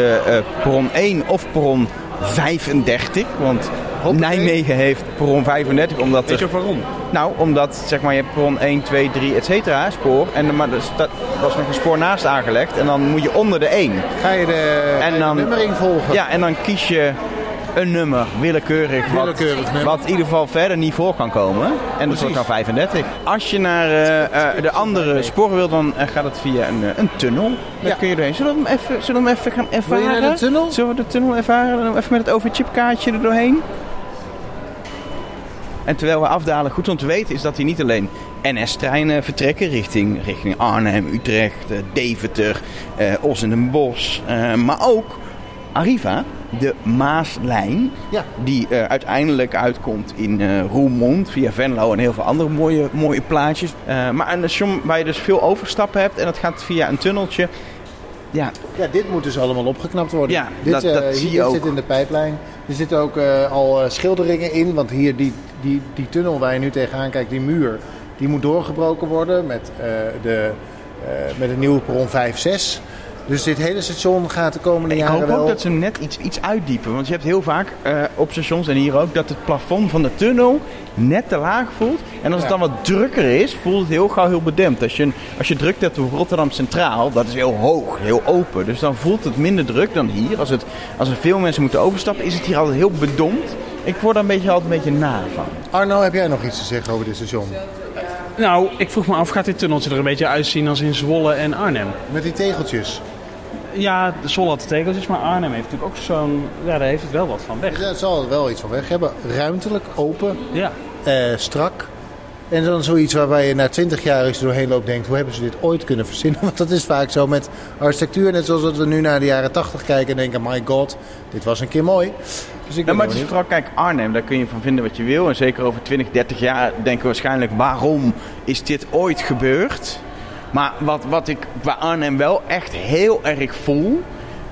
perron 1 of perron 35, want Hoppakee. Nijmegen heeft perron 35 omdat Weet je ook waarom? nou omdat zeg maar je hebt perron 1, 2, 3 et cetera spoor en maar er sta- was nog een spoor naast aangelegd en dan moet je onder de 1. ga je de, dan- nummering volgen. Ja, en dan kies je een nummer, willekeurig, wat, Willekeurig nummer. wat in ieder geval verder niet voor kan komen. En dat wordt dan 35. Als je naar eh, eh, de andere sporen wil, dan eh, gaat het via een, een tunnel. Daar Ja. kun je doorheen. Zullen we hem even, zullen we hem even gaan Wil ervaren? je naar de tunnel? Zullen we de tunnel ervaren? Dan even met het overchipkaartje er doorheen. En terwijl we afdalen, goed om te weten is dat hier niet alleen NS-treinen vertrekken richting, richting Arnhem, Utrecht, eh, Deventer, eh Os en den Bosch. eh, maar ook Arriva, de Maaslijn, Ja. die eh, uiteindelijk uitkomt in eh Roermond via Venlo en heel veel andere mooie, mooie plaatjes. Eh, maar een station waar je dus veel overstappen hebt en dat gaat via een tunneltje. Ja, Ja, dit moet dus allemaal opgeknapt worden. Ja, dit, dat- eh, zie je ook. zit in de pijplijn. Er zitten ook eh, al eh, schilderingen in, want hier die, die, die tunnel waar je nu tegenaan kijkt, die muur, die moet doorgebroken worden met, de, met een nieuwe perron 5-6. Dus dit hele station gaat de komende Ik jaren hoop wel... ook dat ze hem net iets, iets uitdiepen. Want je hebt heel vaak eh, op stations en hier ook dat het plafond van de tunnel net te laag voelt. En als het dan wat drukker is, voelt het heel gauw heel bedempt. Als je, een- als je druk hebt op Rotterdam Centraal, dat is heel hoog, heel open. Dus dan voelt het minder druk dan hier. Als, het, als er veel mensen moeten overstappen, is het hier altijd heel bedompt. Ik word daar een beetje, altijd een beetje naar van. Arno, heb jij nog iets te zeggen over dit station? Nou, ik vroeg me af, gaat dit tunneltje er een beetje uitzien als in Zwolle en Arnhem? Met die tegeltjes. Ja, de Zol had de tegels is, maar Arnhem heeft natuurlijk ook zo'n... Ja, daar heeft het wel wat van weg. Daar zal wel iets van weg hebben. Ruimtelijk, open, Ja. eh, strak. En dan zoiets waarbij je na twintig jaar als je doorheen loopt denkt... hoe hebben ze dit ooit kunnen verzinnen? (laughs) Want dat is vaak zo met architectuur. Net zoals dat we nu naar de jaren tachtig kijken en denken... my god, dit was een keer mooi. Dus ik Ja, maar het is vooral, kijk, Arnhem, daar kun je van vinden wat je wil. En zeker over 20, 30 jaar denken we waarschijnlijk, waarom is dit ooit gebeurd? Maar wat, wat ik bij Arnhem wel echt heel erg voel,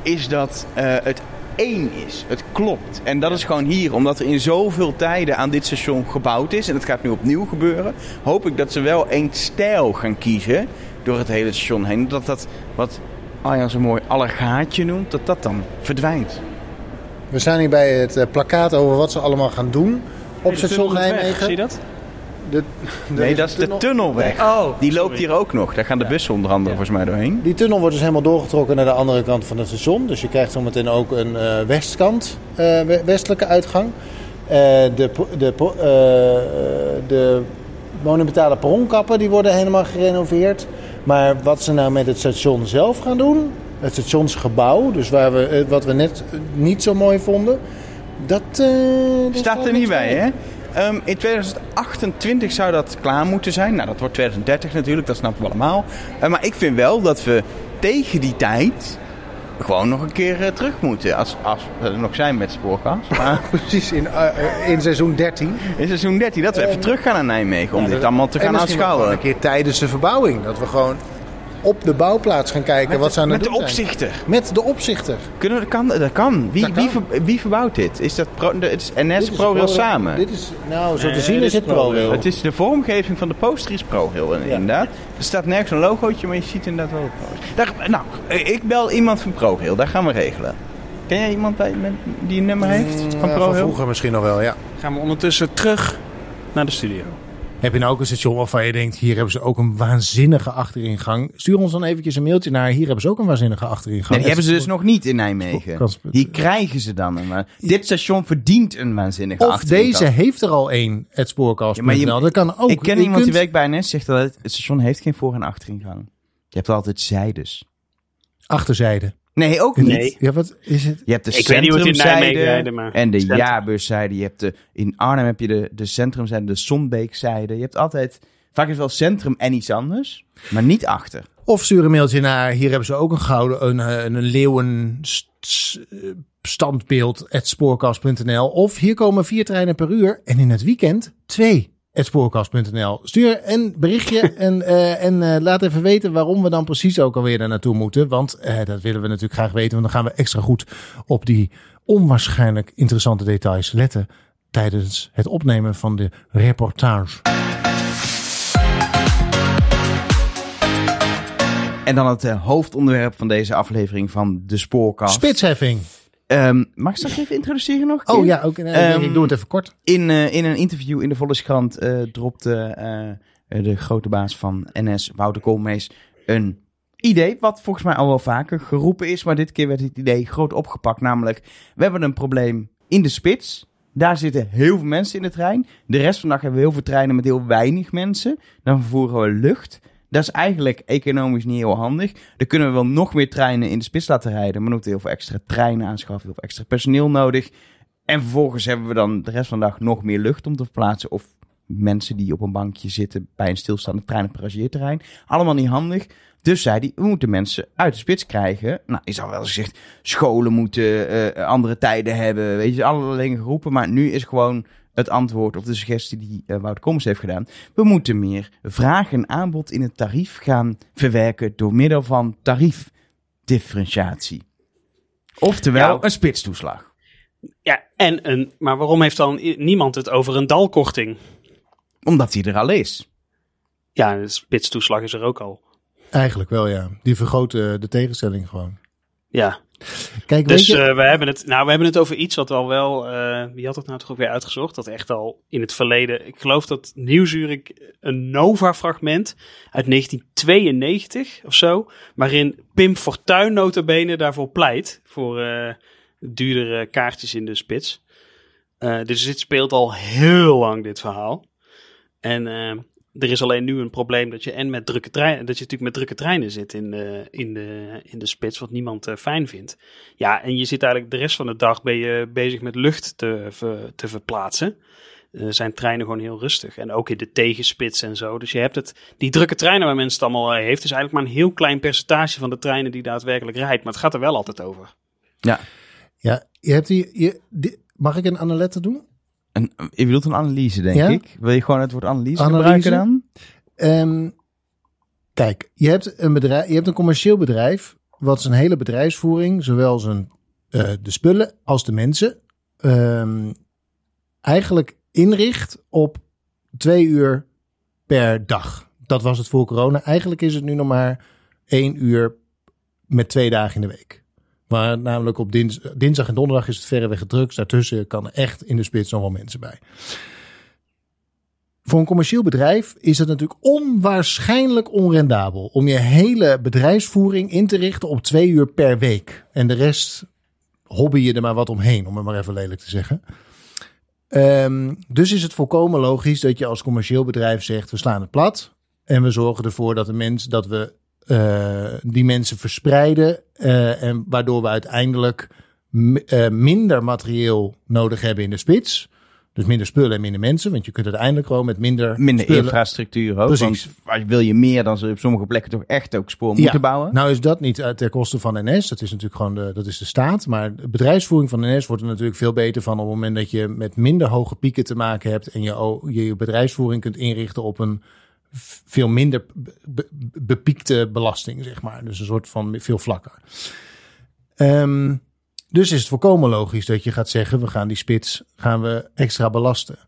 is dat eh, het één is. Het klopt. En dat is gewoon hier, omdat er in zoveel tijden aan dit station gebouwd is. En het gaat nu opnieuw gebeuren. Hoop ik dat ze wel één stijl gaan kiezen door het hele station heen. Dat dat, wat Arjan zo mooi allergaatje noemt, dat dat dan verdwijnt. We staan hier bij het eh, plakkaat over wat ze allemaal gaan doen op station Nijmegen. Zie je dat? De, (laughs) Nee, dat is de tunnelweg. Oh, Die loopt hier ook nog. Daar gaan de bussen onder andere volgens mij doorheen. Die tunnel wordt dus helemaal doorgetrokken naar de andere kant van het station. Dus je krijgt zometeen ook een eh, westkant, eh, we- westelijke uitgang. Eh, de, de, de monumentale perronkappen die worden helemaal gerenoveerd. Maar wat ze nou met het station zelf gaan doen, het stationsgebouw, dus waar we, wat we net niet zo mooi vonden, dat daar Staat er niet bij, hè? Ehm, in 2028 zou dat klaar moeten zijn. Nou, dat wordt 2030 natuurlijk, dat snappen we allemaal. Eh, maar ik vind wel dat we tegen die tijd gewoon nog een keer eh, terug moeten. Als, als we er nog zijn met spoorkast. (laughs) Maar Precies, in, eh, in seizoen 13. in seizoen 13, dat we even terug gaan naar Nijmegen om Ja, dit allemaal te gaan aanschouwen. Een keer tijdens de verbouwing. Dat we gewoon op de bouwplaats gaan kijken wat ze aan het Met de zijn. opzichter. Met de opzichter. Kunnen we, dat kan, dat kan. Wie, Dat kan. Wie, ver- wie verbouwt dit? Is dat pro, de, het is NS ProRail samen? Dit is, nou, zo Nee, te zien is het ProRail. Het is de vormgeving van de poster is ProRail Ja. inderdaad. Er staat nergens een logootje, maar je ziet inderdaad wel. Daar, nou, ik bel iemand van ProRail, daar gaan we regelen. Ken jij iemand bij, met, die een nummer heeft van Mm, Ja, van ProRail? vroeger misschien nog wel, ja. Gaan we ondertussen terug naar de studio. Heb je nou ook een station waarvan je denkt, hier hebben ze ook een waanzinnige achteringang? Stuur ons dan eventjes een mailtje naar, hier hebben ze ook een waanzinnige achteringang. Nee, die hebben ze dus nog niet in Nijmegen. Die krijgen ze dan. Dit station verdient een waanzinnige Of achteringang. deze heeft er al één, het spoorkast.nl. Ja, maar je- dat kan ook. Ik ken Je iemand die werkt bij NS, zegt dat het, het station heeft geen voor- en achteringang. Je hebt altijd zijdes. Achterzijde. Nee, ook niet. Nee. Ja, wat is het? Je hebt de Ik centrumzijde Nijmegen rijden, maar- en de Centrum. jaarbuszijde. Je hebt de, in Arnhem heb je de, de centrumzijde, de Zonbeekzijde. Je hebt altijd, vaak is het wel centrum en iets anders, maar niet achter. Of stuur een mailtje naar, hier hebben ze ook een gouden, een, eh, een, een leeuwen eh, standbeeld, at spoorkast.nl. Of hier komen vier treinen per uur en in het weekend twee, spoorkast.nl. Stuur een berichtje (laughs) en, eh, en eh, laat even weten waarom we dan precies ook alweer daar naartoe moeten. Want eh, dat willen we natuurlijk graag weten, want dan gaan we extra goed op die onwaarschijnlijk interessante details letten tijdens het opnemen van de reportage. En dan het hoofdonderwerp van deze aflevering van de Spoorkast. Spitsheffing. Ehm, mag ik straks even introduceren nog? Oh ja, ook, eh, Ehm, ik doe het even kort. In, eh, in een interview in de Volkskrant eh dropte de grote baas van NS, Wouter Koolmees, een idee. Wat volgens mij al wel vaker geroepen is. Maar dit keer werd het idee groot opgepakt. Namelijk, we hebben een probleem in de spits. Daar zitten heel veel mensen in de trein. De rest van de dag hebben we heel veel treinen met heel weinig mensen. Dan vervoeren we lucht. Dat is eigenlijk economisch niet heel handig. Dan kunnen we wel nog meer treinen in de spits laten rijden. Maar dan moeten heel veel extra treinen aanschaffen. Heel veel extra personeel nodig. En vervolgens hebben we dan de rest van de dag nog meer lucht om te verplaatsen. Of mensen die op een bankje zitten bij een stilstaande trein- en passagerterrein. Allemaal niet handig. Dus zei hij, we moeten mensen uit de spits krijgen. Nou, is al wel gezegd, scholen moeten eh, andere tijden hebben. Weet je, allerlei dingen geroepen. Maar nu is gewoon het antwoord of de suggestie die eh Wouter Kommers heeft gedaan. We moeten meer vraag en aanbod in het tarief gaan verwerken door middel van tariefdifferentiatie. Oftewel, Ja. een spitstoeslag. Ja, en een, maar waarom heeft dan niemand het over een dalkorting? Omdat die er al is. Ja, de spitstoeslag is er ook al. Eigenlijk wel, ja. Die vergroten de tegenstelling gewoon. Ja, Kijk, dus je, eh, we, hebben het, nou, we hebben het over iets wat al wel, eh, wie had het nou toch ook weer uitgezocht? Dat echt al in het verleden, ik geloof dat Nieuwsuur een Nova-fragment uit 1992 of zo, waarin Pim Fortuyn notabene daarvoor pleit, voor eh, duurdere kaartjes in de spits. Dus dit speelt al heel lang, dit verhaal. En er is alleen nu een probleem dat je en met drukke treinen, dat je natuurlijk met drukke treinen zit in de, in de, in de spits, wat niemand uh, fijn vindt. Ja, en je zit eigenlijk de rest van de dag ben je bezig met lucht te, ver, te verplaatsen. Uh, zijn treinen gewoon heel rustig. En ook in de tegenspits en zo. Dus je hebt het, die drukke treinen waar mensen het allemaal heeft, is eigenlijk maar een heel klein percentage van de treinen die daadwerkelijk rijdt. Maar het gaat er wel altijd over. Ja, ja je hebt die, je, die mag ik een analette doen? Een, je bedoelt een analyse, denk ik. Wil je gewoon het woord analyse, analyse? gebruiken dan? Um, kijk, je hebt, een bedrijf, je hebt een commercieel bedrijf, wat zijn hele bedrijfsvoering, zowel zijn, uh, de spullen als de mensen, um, eigenlijk inricht op twee uur per dag. Dat was het voor corona. Eigenlijk is het nu nog maar één uur met twee dagen in de week. Maar namelijk op dins, dinsdag en donderdag is het verreweg gedrukt. Daartussen kan echt in de spits nog wel mensen bij. Voor een commercieel bedrijf is het natuurlijk onwaarschijnlijk onrendabel om je hele bedrijfsvoering in te richten op twee uur per week. En de rest hobby je er maar wat omheen, om het maar even lelijk te zeggen. Um, dus is het volkomen logisch dat je als commercieel bedrijf zegt: we slaan het plat. En we zorgen ervoor dat de mens, dat we die mensen verspreiden. Uh, en waardoor we uiteindelijk uh, minder materieel nodig hebben in de spits. Dus minder spullen en minder mensen. Want je kunt uiteindelijk gewoon met minder. Minder infrastructuur ook. Precies. Want wil je meer, dan je op sommige plekken toch echt ook spoor moeten ja. bouwen. Nou is dat niet ter koste van NS. Dat is natuurlijk gewoon de, dat is de staat. Maar de bedrijfsvoering van NS wordt er natuurlijk veel beter van op het moment dat je met minder hoge pieken te maken hebt. En je je, je bedrijfsvoering kunt inrichten op een veel minder bepiekte belasting, zeg maar. Dus een soort van veel vlakker. Um, dus is het volkomen logisch dat je gaat zeggen: we gaan die spits gaan we extra belasten.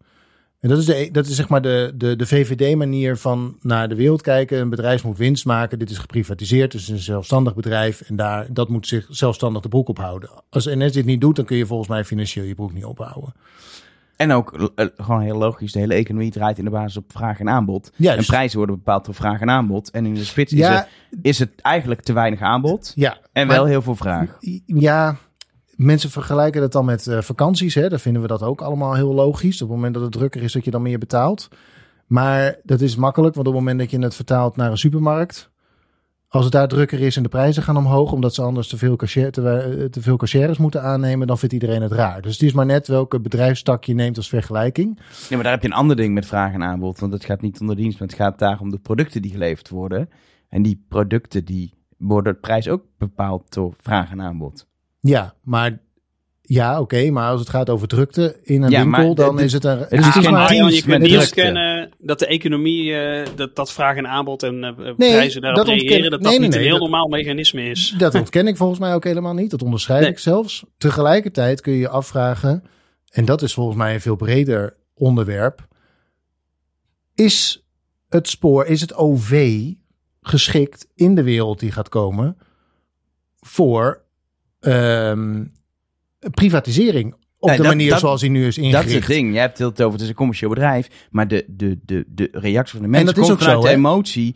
En dat is, de, dat is zeg maar de, de, de VVD-manier van naar de wereld kijken. Een bedrijf moet winst maken. Dit is geprivatiseerd. Dus een zelfstandig bedrijf. En daar, dat moet zich zelfstandig de broek ophouden. Als NS dit niet doet, dan kun je volgens mij financieel je broek niet ophouden. En ook uh, gewoon heel logisch, de hele economie draait in de basis op vraag en aanbod. En prijzen worden bepaald door vraag en aanbod. En in de spits ja, is, het, is het eigenlijk te weinig aanbod ja, en wel heel veel vraag. Ja, mensen vergelijken dat dan met uh, vakanties. Hè? Daar vinden we dat ook allemaal heel logisch. Op het moment dat het drukker is, dat je dan meer betaalt. Maar dat is makkelijk, want op het moment dat je het vertaalt naar een supermarkt... Als het daar drukker is en de prijzen gaan omhoog, omdat ze anders te veel, cashier, te, eh, te veel cashiers moeten aannemen, dan vindt iedereen het raar. Dus het is maar net welke bedrijfstak je neemt als vergelijking. Ja, maar daar heb je een ander ding met vraag en aanbod. Want het gaat niet om de dienst, maar het gaat daar om de producten die geleverd worden. En die producten die worden de prijs ook bepaald door vraag en aanbod. Ja, maar ja, oké, maar als het gaat over drukte in een winkel, dan is het een. Het is, maar, je kunt niet ontkennen dat de economie, uh, dat, dat vraag en aanbod en uh, nee, prijzen daarop dat reageren, dat dat niet een heel normaal mechanisme is. (laughs) Dat ontken ik volgens mij ook helemaal niet. Dat onderschrijf ik zelfs. Tegelijkertijd kun je je afvragen, en dat is volgens mij een veel breder onderwerp, is het spoor, is het OV geschikt in de wereld die gaat komen voor um, privatisering op de manier zoals hij nu is ingericht. Dat is het ding. Je hebt het over, het is een commercieel bedrijf, maar de, de, de, de reactie van de mensen en dat komt is ook vanuit zo, de emotie.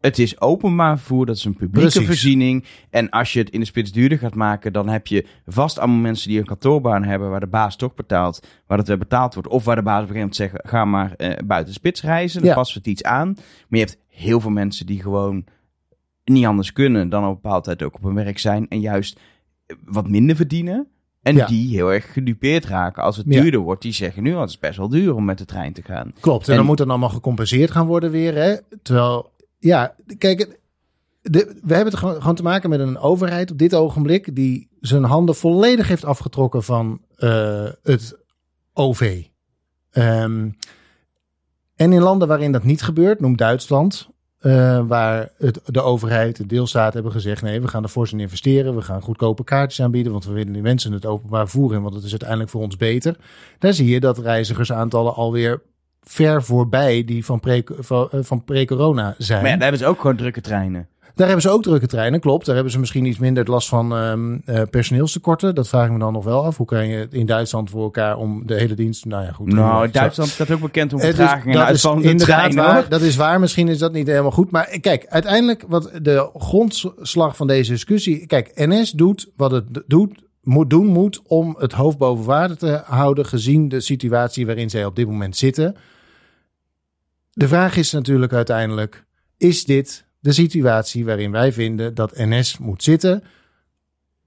Het is openbaar vervoer, dat is een publieke Precies. voorziening. En als je het in de spits duurder gaat maken, dan heb je vast allemaal mensen die een kantoorbaan hebben, waar de baas toch betaalt, waar het betaald wordt. Of waar de baas op een gegeven moment zegt, ga maar uh, buiten de spits reizen, dan ja. passen we het iets aan. Maar je hebt heel veel mensen die gewoon niet anders kunnen dan op een bepaalde tijd ook op hun werk zijn. En juist wat minder verdienen. En die heel erg gedupeerd raken als het duurder wordt. Die zeggen nu, oh, het is best wel duur om met de trein te gaan. Klopt, en, dan moet dan allemaal gecompenseerd gaan worden weer. Hè? Terwijl, ja, kijk, de, we hebben het gewoon, te maken met een overheid op dit ogenblik... die zijn handen volledig heeft afgetrokken van uh, het OV. Um, ehm, en in landen waarin dat niet gebeurt, noem Duitsland... Uh, waar het, de overheid, de deelstaat hebben gezegd: nee, we gaan er fors in investeren. We gaan goedkope kaartjes aanbieden, want we willen die mensen het openbaar voeren, want het is uiteindelijk voor ons beter. Daar zie je dat reizigersaantallen alweer ver voorbij die van pre-corona pre zijn. Maar daar hebben ze ook gewoon drukke treinen. Daar hebben ze ook drukke treinen, klopt. Daar hebben ze misschien iets minder last van um, uh, personeelstekorten. Dat vraag ik me dan nog wel af. Hoe kan je in Duitsland voor elkaar om de hele dienst... Nou ja, goed. Nou, Duitsland staat ook bekend om vertragingen en uitvallende treinen. Waar, dat is waar. Misschien is dat niet helemaal goed. Maar kijk, uiteindelijk wat de grondslag van deze discussie... Kijk, NS doet wat het doet moet doen moet om het hoofd boven water te houden... gezien de situatie waarin zij op dit moment zitten de vraag is natuurlijk uiteindelijk: is dit de situatie waarin wij vinden dat NS moet zitten?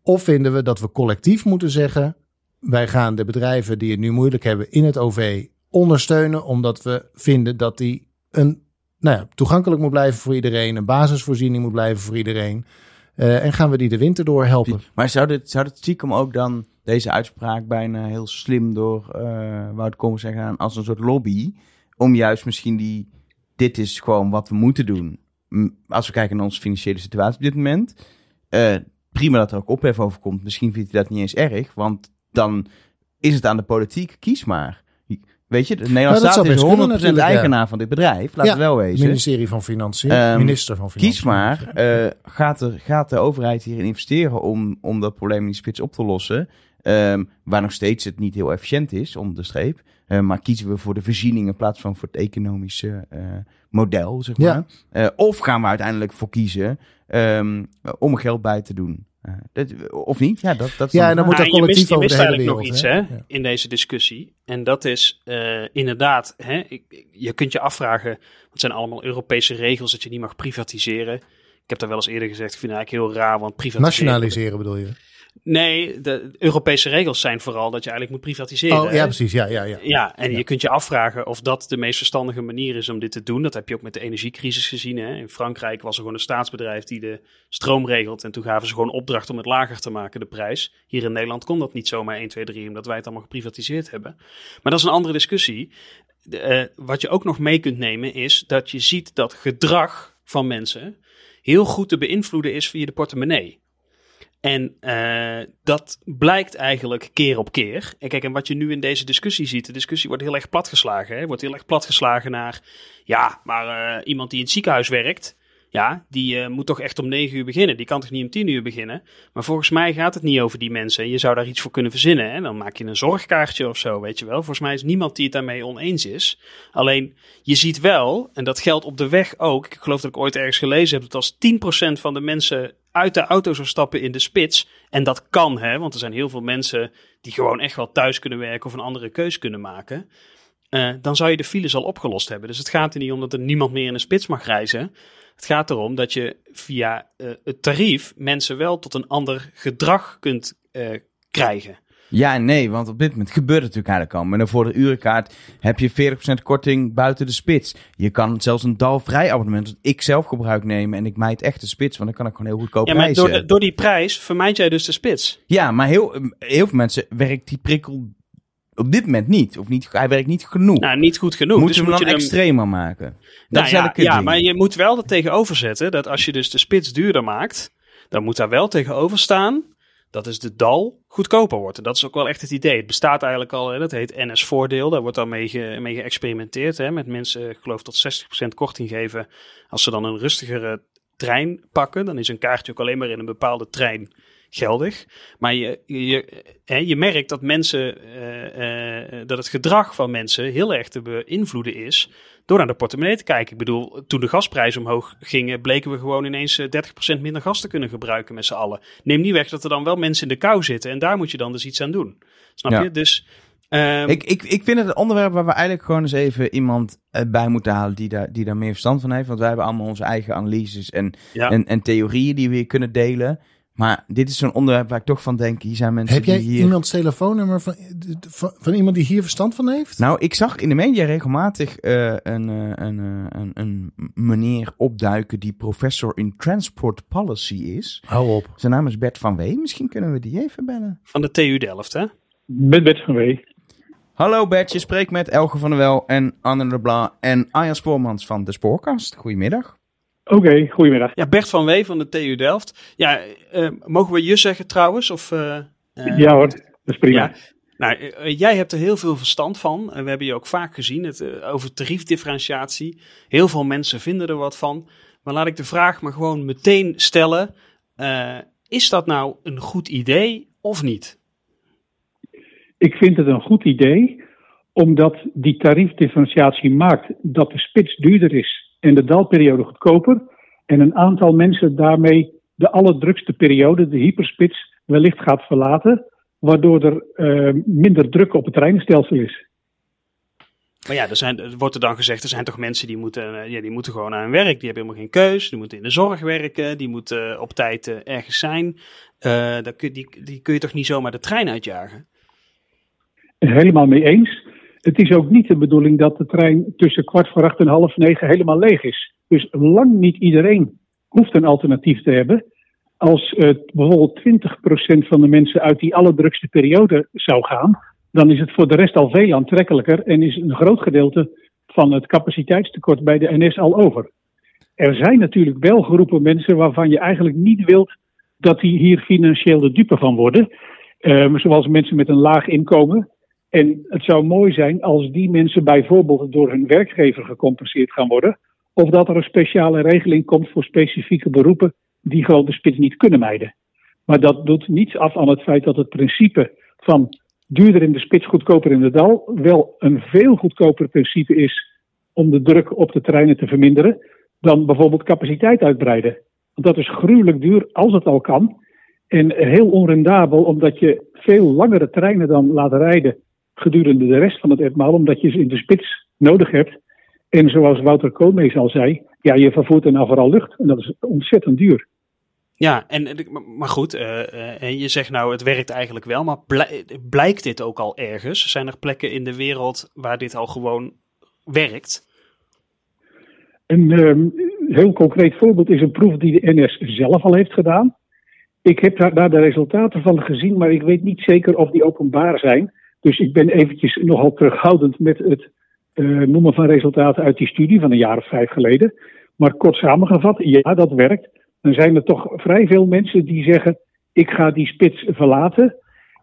Of vinden we dat we collectief moeten zeggen: wij gaan de bedrijven die het nu moeilijk hebben in het OV ondersteunen, omdat we vinden dat die een nou ja, toegankelijk moet blijven voor iedereen, een basisvoorziening moet blijven voor iedereen. Uh, en gaan we die de winter door helpen. Maar zou dit, zou dit stiekem ook dan deze uitspraak bijna heel slim door uh, Wout Kommers gaan als een soort lobby, om juist misschien die, dit is gewoon wat we moeten doen. Als we kijken naar onze financiële situatie op dit moment, uh, prima dat er ook ophef over komt. Misschien vindt hij dat niet eens erg, want dan is het aan de politiek, kies maar. Weet je, de Nederlandse Nou, dat staat is best kunnen 100% eigenaar van dit bedrijf. Laten Ja, we wel wezen. Ministerie van Financiën, Ehm, minister van Financiën. Kies maar, eh, gaat, de, gaat de overheid hierin investeren om, om dat probleem in die spits op te lossen? Ehm, waar nog steeds het niet heel efficiënt is, onder de streep. Eh, maar kiezen we voor de voorziening in plaats van voor het economische eh, model, zeg Ja. maar. Eh, of gaan we uiteindelijk voor kiezen ehm, om er geld bij te doen? Eh, dat, of niet? Ja, dat, dat is Ja, dan en dan moet dat Nou, je mist, collectief je over mist eigenlijk nog wereld, iets hè? hè, Ja. in deze discussie. En dat is eh, inderdaad, hè, ik- je kunt je afvragen, het zijn allemaal Europese regels dat je niet mag privatiseren. Ik heb daar wel eens eerder gezegd, ik vind het eigenlijk heel raar, want privatiseren... Nationaliseren bedoel je? Nee, de Europese regels zijn vooral dat je eigenlijk moet privatiseren. Oh, hè. ja, precies. Ja, ja, ja. Ja, en Ja. je kunt je afvragen of dat de meest verstandige manier is om dit te doen. Dat heb je ook met de energiecrisis gezien. Hè. In Frankrijk was er gewoon een staatsbedrijf die de stroom regelt. En toen gaven ze gewoon opdracht om het lager te maken, de prijs. Hier in Nederland kon dat niet zomaar 1, 2, 3, omdat wij het allemaal geprivatiseerd hebben. Maar dat is een andere discussie. Eh, wat je ook nog mee kunt nemen is dat je ziet dat gedrag van mensen heel goed te beïnvloeden is via de portemonnee. En eh, dat blijkt eigenlijk keer op keer. En kijk, en wat je nu in deze discussie ziet, de discussie wordt heel erg platgeslagen. Hè? Wordt heel erg platgeslagen naar, ja, maar eh, iemand die in het ziekenhuis werkt, ja, die eh, moet toch echt om negen uur beginnen. Die kan toch niet om tien uur beginnen. Maar volgens mij gaat het niet over die mensen. Je zou daar iets voor kunnen verzinnen. Hè? Dan maak je een zorgkaartje of zo, weet je wel. Volgens mij is niemand die het daarmee oneens is. Alleen, je ziet wel, en dat geldt op de weg ook. Ik geloof dat ik ooit ergens gelezen heb dat als 10% van de mensen uit de auto zou stappen in de spits. En dat kan, hè, want er zijn heel veel mensen die gewoon echt wel thuis kunnen werken of een andere keus kunnen maken. Eh, dan zou je de files al opgelost hebben. Dus het gaat er niet om dat er niemand meer in de spits mag reizen. Het gaat erom dat je via eh, het tarief mensen wel tot een ander gedrag kunt eh, krijgen. Ja nee, want op dit moment gebeurt het natuurlijk eigenlijk al. Met een voor de urenkaart heb je 40% korting buiten de spits. Je kan zelfs een dalvrij abonnement dat ik zelf gebruik nemen en ik mijd echt de spits, want dan kan ik gewoon heel goedkoop Ja, maar reizen. door, de- door die prijs vermijd jij dus de spits. Ja, maar heel, heel veel mensen werkt die prikkel op dit moment niet. Of niet, hij werkt niet genoeg. Nou, niet goed genoeg. Moeten dus we hem dan je hem- extremer maken? Dat Nou is ja, ja ding. maar je moet wel er tegenover zetten dat als je dus de spits duurder maakt, dan moet daar wel tegenover staan dat is de dal goedkoper wordt. En dat is ook wel echt het idee. Het bestaat eigenlijk al, hè, dat heet NS-voordeel. Daar wordt dan mee, ge, mee geëxperimenteerd. Hè, met mensen, ik geloof, tot 60% korting geven als ze dan een rustigere trein pakken. Dan is een kaartje ook alleen maar in een bepaalde trein geldig. Maar je, je, hè, je merkt dat mensen, eh, eh, dat het gedrag van mensen heel erg te beïnvloeden is door naar de portemonnee te kijken. Ik bedoel, toen de gasprijzen omhoog gingen, bleken we gewoon ineens eh, 30% minder gas te kunnen gebruiken met z'n allen. Neem niet weg dat er dan wel mensen in de kou zitten en daar moet je dan dus iets aan doen. Snap Ja. je? Dus ehm, Ik, ik, ik vind het een onderwerp waar we eigenlijk gewoon eens even iemand eh, bij moeten halen die daar, die daar meer verstand van heeft. Want wij hebben allemaal onze eigen analyses en, ja. en, en theorieën die we hier kunnen delen. Maar dit is zo'n onderwerp waar ik toch van denk, hier zijn mensen Heb jij die hier... iemands telefoonnummer van, van, van iemand die hier verstand van heeft? Nou, ik zag in de media regelmatig eh, een, eh, een, eh, een, een meneer opduiken die professor in transport policy is. Hou op. Zijn naam is Bert van Wee. Misschien kunnen we die even bellen. van de TU Delft, hè? Met Bert van Wee. Hallo Bert, je spreekt met Elge van der Wel en Anne Leblanc en Arjan Spoormans van de Spoorkast. Goedemiddag. Oké, goedemiddag. Ja, Bert van Wee van de TU Delft. Ja, eh, mogen we je zeggen trouwens? Of, eh, ja hoor, dat is prima. Ja. Nou, jij hebt er heel veel verstand van. We hebben je ook vaak gezien het, over tariefdifferentiatie. Heel veel mensen vinden er wat van. Maar laat ik de vraag maar gewoon meteen stellen. Is dat nou een goed idee of niet? Ik vind het een goed idee, omdat die tariefdifferentiatie maakt dat de spits duurder is en de dalperiode goedkoper. En een aantal mensen daarmee de allerdrukste periode, de hyperspits, wellicht gaat verlaten. Waardoor er eh, minder druk op het treinstelsel is. Maar ja, er, zijn, er wordt er dan gezegd, er zijn toch mensen die moeten, ja, die moeten gewoon aan hun werk. Die hebben helemaal geen keus. Die moeten in de zorg werken. Die moeten op tijd ergens zijn. Uh, kun, die, die kun je toch niet zomaar de trein uitjagen? Helemaal mee eens. Het is ook niet de bedoeling dat de trein tussen kwart voor acht en half negen helemaal leeg is. Dus lang niet iedereen hoeft een alternatief te hebben. Als bijvoorbeeld 20% van de mensen uit die allerdrukste periode zou gaan, dan is het voor de rest al veel aantrekkelijker en is een groot gedeelte van het capaciteitstekort bij de NS al over. Er zijn natuurlijk wel groepen mensen waarvan je eigenlijk niet wilt dat die hier financieel de dupe van worden. Um, zoals mensen met een laag inkomen. En het zou mooi zijn als die mensen bijvoorbeeld door hun werkgever gecompenseerd gaan worden. Of dat er een speciale regeling komt voor specifieke beroepen die gewoon de spits niet kunnen mijden. Maar dat doet niets af aan het feit dat het principe van duurder in de spits, goedkoper in de dal wel een veel goedkoper principe is om de druk op de treinen te verminderen dan bijvoorbeeld capaciteit uitbreiden. Want dat is gruwelijk duur als het al kan. En heel onrendabel, omdat je veel langere treinen dan laat rijden gedurende de rest van het etmaal, omdat je ze in de spits nodig hebt. En zoals Wouter Koolmees al zei, ja, je vervoert er nou vooral lucht. En dat is ontzettend duur. Ja, en, maar goed, uh, je zegt nou het werkt eigenlijk wel, maar blijkt dit ook al ergens? Zijn er plekken in de wereld waar dit al gewoon werkt? Een um, heel concreet voorbeeld is een proef die de NS zelf al heeft gedaan. Ik heb daar, de resultaten van gezien, maar ik weet niet zeker of die openbaar zijn. Dus ik ben eventjes nogal terughoudend met het uh, noemen van resultaten uit die studie van een jaar of vijf geleden. Maar kort samengevat, ja, dat werkt. Dan zijn er toch vrij veel mensen die zeggen: ik ga die spits verlaten.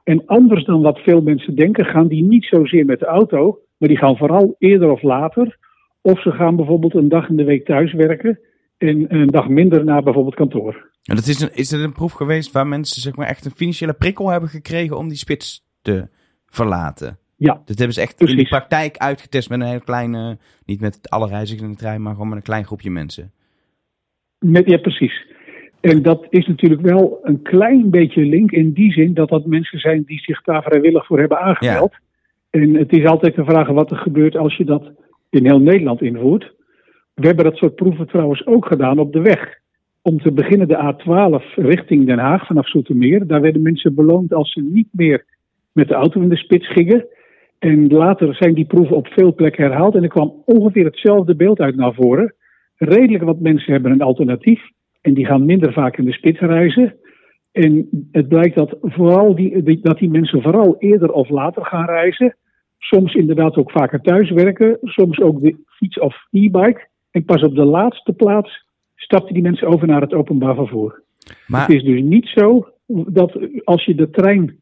En anders dan wat veel mensen denken, gaan die niet zozeer met de auto, maar die gaan vooral eerder of later of ze gaan bijvoorbeeld een dag in de week thuiswerken en een dag minder naar bijvoorbeeld kantoor. En dat is, een, is er een proef geweest waar mensen zeg maar, echt een financiële prikkel hebben gekregen om die spits te verlaten? Ja. Dat hebben ze echt in de praktijk uitgetest met een hele kleine, niet met alle reizigers in de trein, maar gewoon met een klein groepje mensen. Met, ja, precies. En dat is natuurlijk wel een klein beetje link in die zin dat dat mensen zijn die zich daar vrijwillig voor hebben aangemeld. Ja. En het is altijd de vraag wat er gebeurt als je dat in heel Nederland invoert. We hebben dat soort proeven trouwens ook gedaan op de weg. Om te beginnen de A12 richting Den Haag vanaf Zoetermeer. Daar werden mensen beloond als ze niet meer met de auto in de spits gingen. En later zijn die proeven op veel plekken herhaald. En er kwam ongeveer hetzelfde beeld uit naar voren. Redelijk wat mensen hebben een alternatief. En die gaan minder vaak in de spits reizen. En het blijkt dat, vooral die, dat die mensen vooral eerder of later gaan reizen. Soms inderdaad ook vaker thuiswerken, soms ook de fiets of e-bike. En pas op de laatste plaats stapten die mensen over naar het openbaar vervoer. Maar... Het is dus niet zo dat als je de trein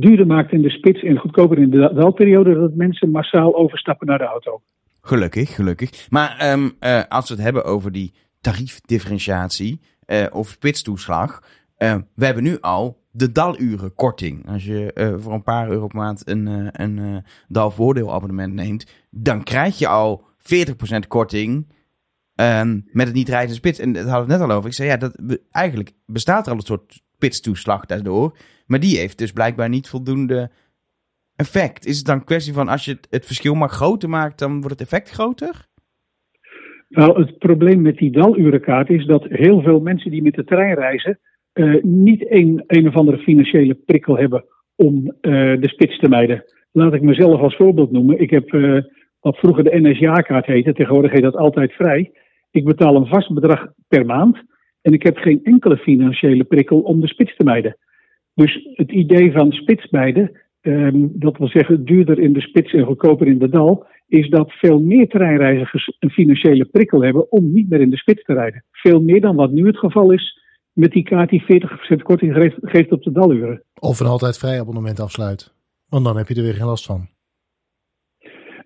duurder maakt in de spits en goedkoper in de welperiode, dat mensen massaal overstappen naar de auto. Gelukkig, gelukkig. Maar um, uh, als we het hebben over die tariefdifferentiatie uh, of spitstoeslag, uh, we hebben nu al de dalurenkorting. Als je voor een paar euro per maand een, een dalvoordeelabonnement neemt, dan krijg je al 40% korting um, met het niet rijden spits. En dat hadden we net al over. Ik zei, ja, dat, eigenlijk bestaat er al een soort spitstoeslag daardoor. Maar die heeft dus blijkbaar niet voldoende effect. Is het dan een kwestie van als je het, verschil maar groter maakt, dan wordt het effect groter? Nou, het probleem met die dalurenkaart is dat heel veel mensen die met de trein reizen uh, niet een, een of andere financiële prikkel hebben om uh, de spits te mijden. Laat ik mezelf als voorbeeld noemen. Ik heb uh, wat vroeger de NS-jaarkaart heette, tegenwoordig heet dat altijd vrij. Ik betaal een vast bedrag per maand en ik heb geen enkele financiële prikkel om de spits te mijden. Dus het idee van spitsmijden, um, dat wil zeggen duurder in de spits en goedkoper in de dal, is dat veel meer treinreizigers een financiële prikkel hebben om niet meer in de spits te rijden. Veel meer dan wat nu het geval is met die kaart die 40% korting geeft, op de daluren. Of een altijd vrij abonnement afsluit. Want dan heb je er weer geen last van.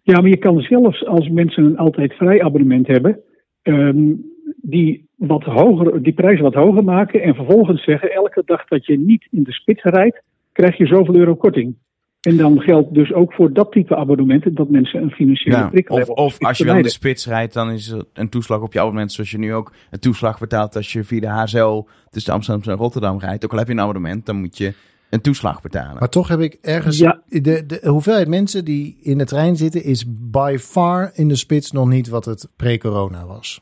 Ja, maar je kan zelfs als mensen een altijd vrij abonnement hebben, um, die, wat hoger, die prijs wat hoger maken en vervolgens zeggen elke dag dat je niet in de spits rijdt, krijg je zoveel euro korting. En dan geldt dus ook voor dat type abonnementen dat mensen een financiële ja, prikkel of, hebben. Of als je wel in de spits rijdt, dan is er een toeslag op je abonnement. Zoals je nu ook een toeslag betaalt als je via de HSL tussen Amsterdam en Rotterdam rijdt. Ook al heb je een abonnement, dan moet je een toeslag betalen. Maar toch heb ik ergens... Ja. De, de hoeveelheid mensen die in de trein zitten is by far in de spits nog niet wat het pre-corona was.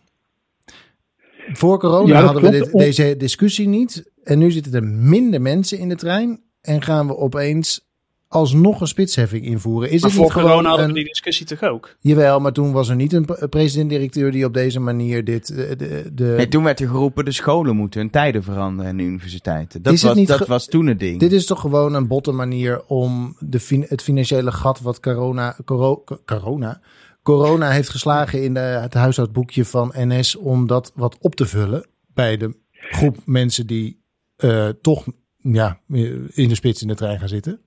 Voor corona Ja, hadden we dit- deze discussie niet. En nu zitten er minder mensen in de trein. En gaan we opeens alsnog een spitsheffing invoeren. Is Maar het voor niet corona hadden een... we die discussie toch ook? Jawel, maar toen was er niet een pre- president-directeur die op deze manier dit... eh, De, de, Nee, toen werd er geroepen, de scholen moeten hun tijden veranderen en de universiteiten. Dat, was, dat ge- was toen het ding. Dit is toch gewoon een botte manier om de fin- het financiële gat wat corona, coro- co- corona, corona heeft geslagen in de, het huishoudboekje van NS om dat wat op te vullen bij de groep mensen die eh, toch ja, in de spits in de trein gaan zitten.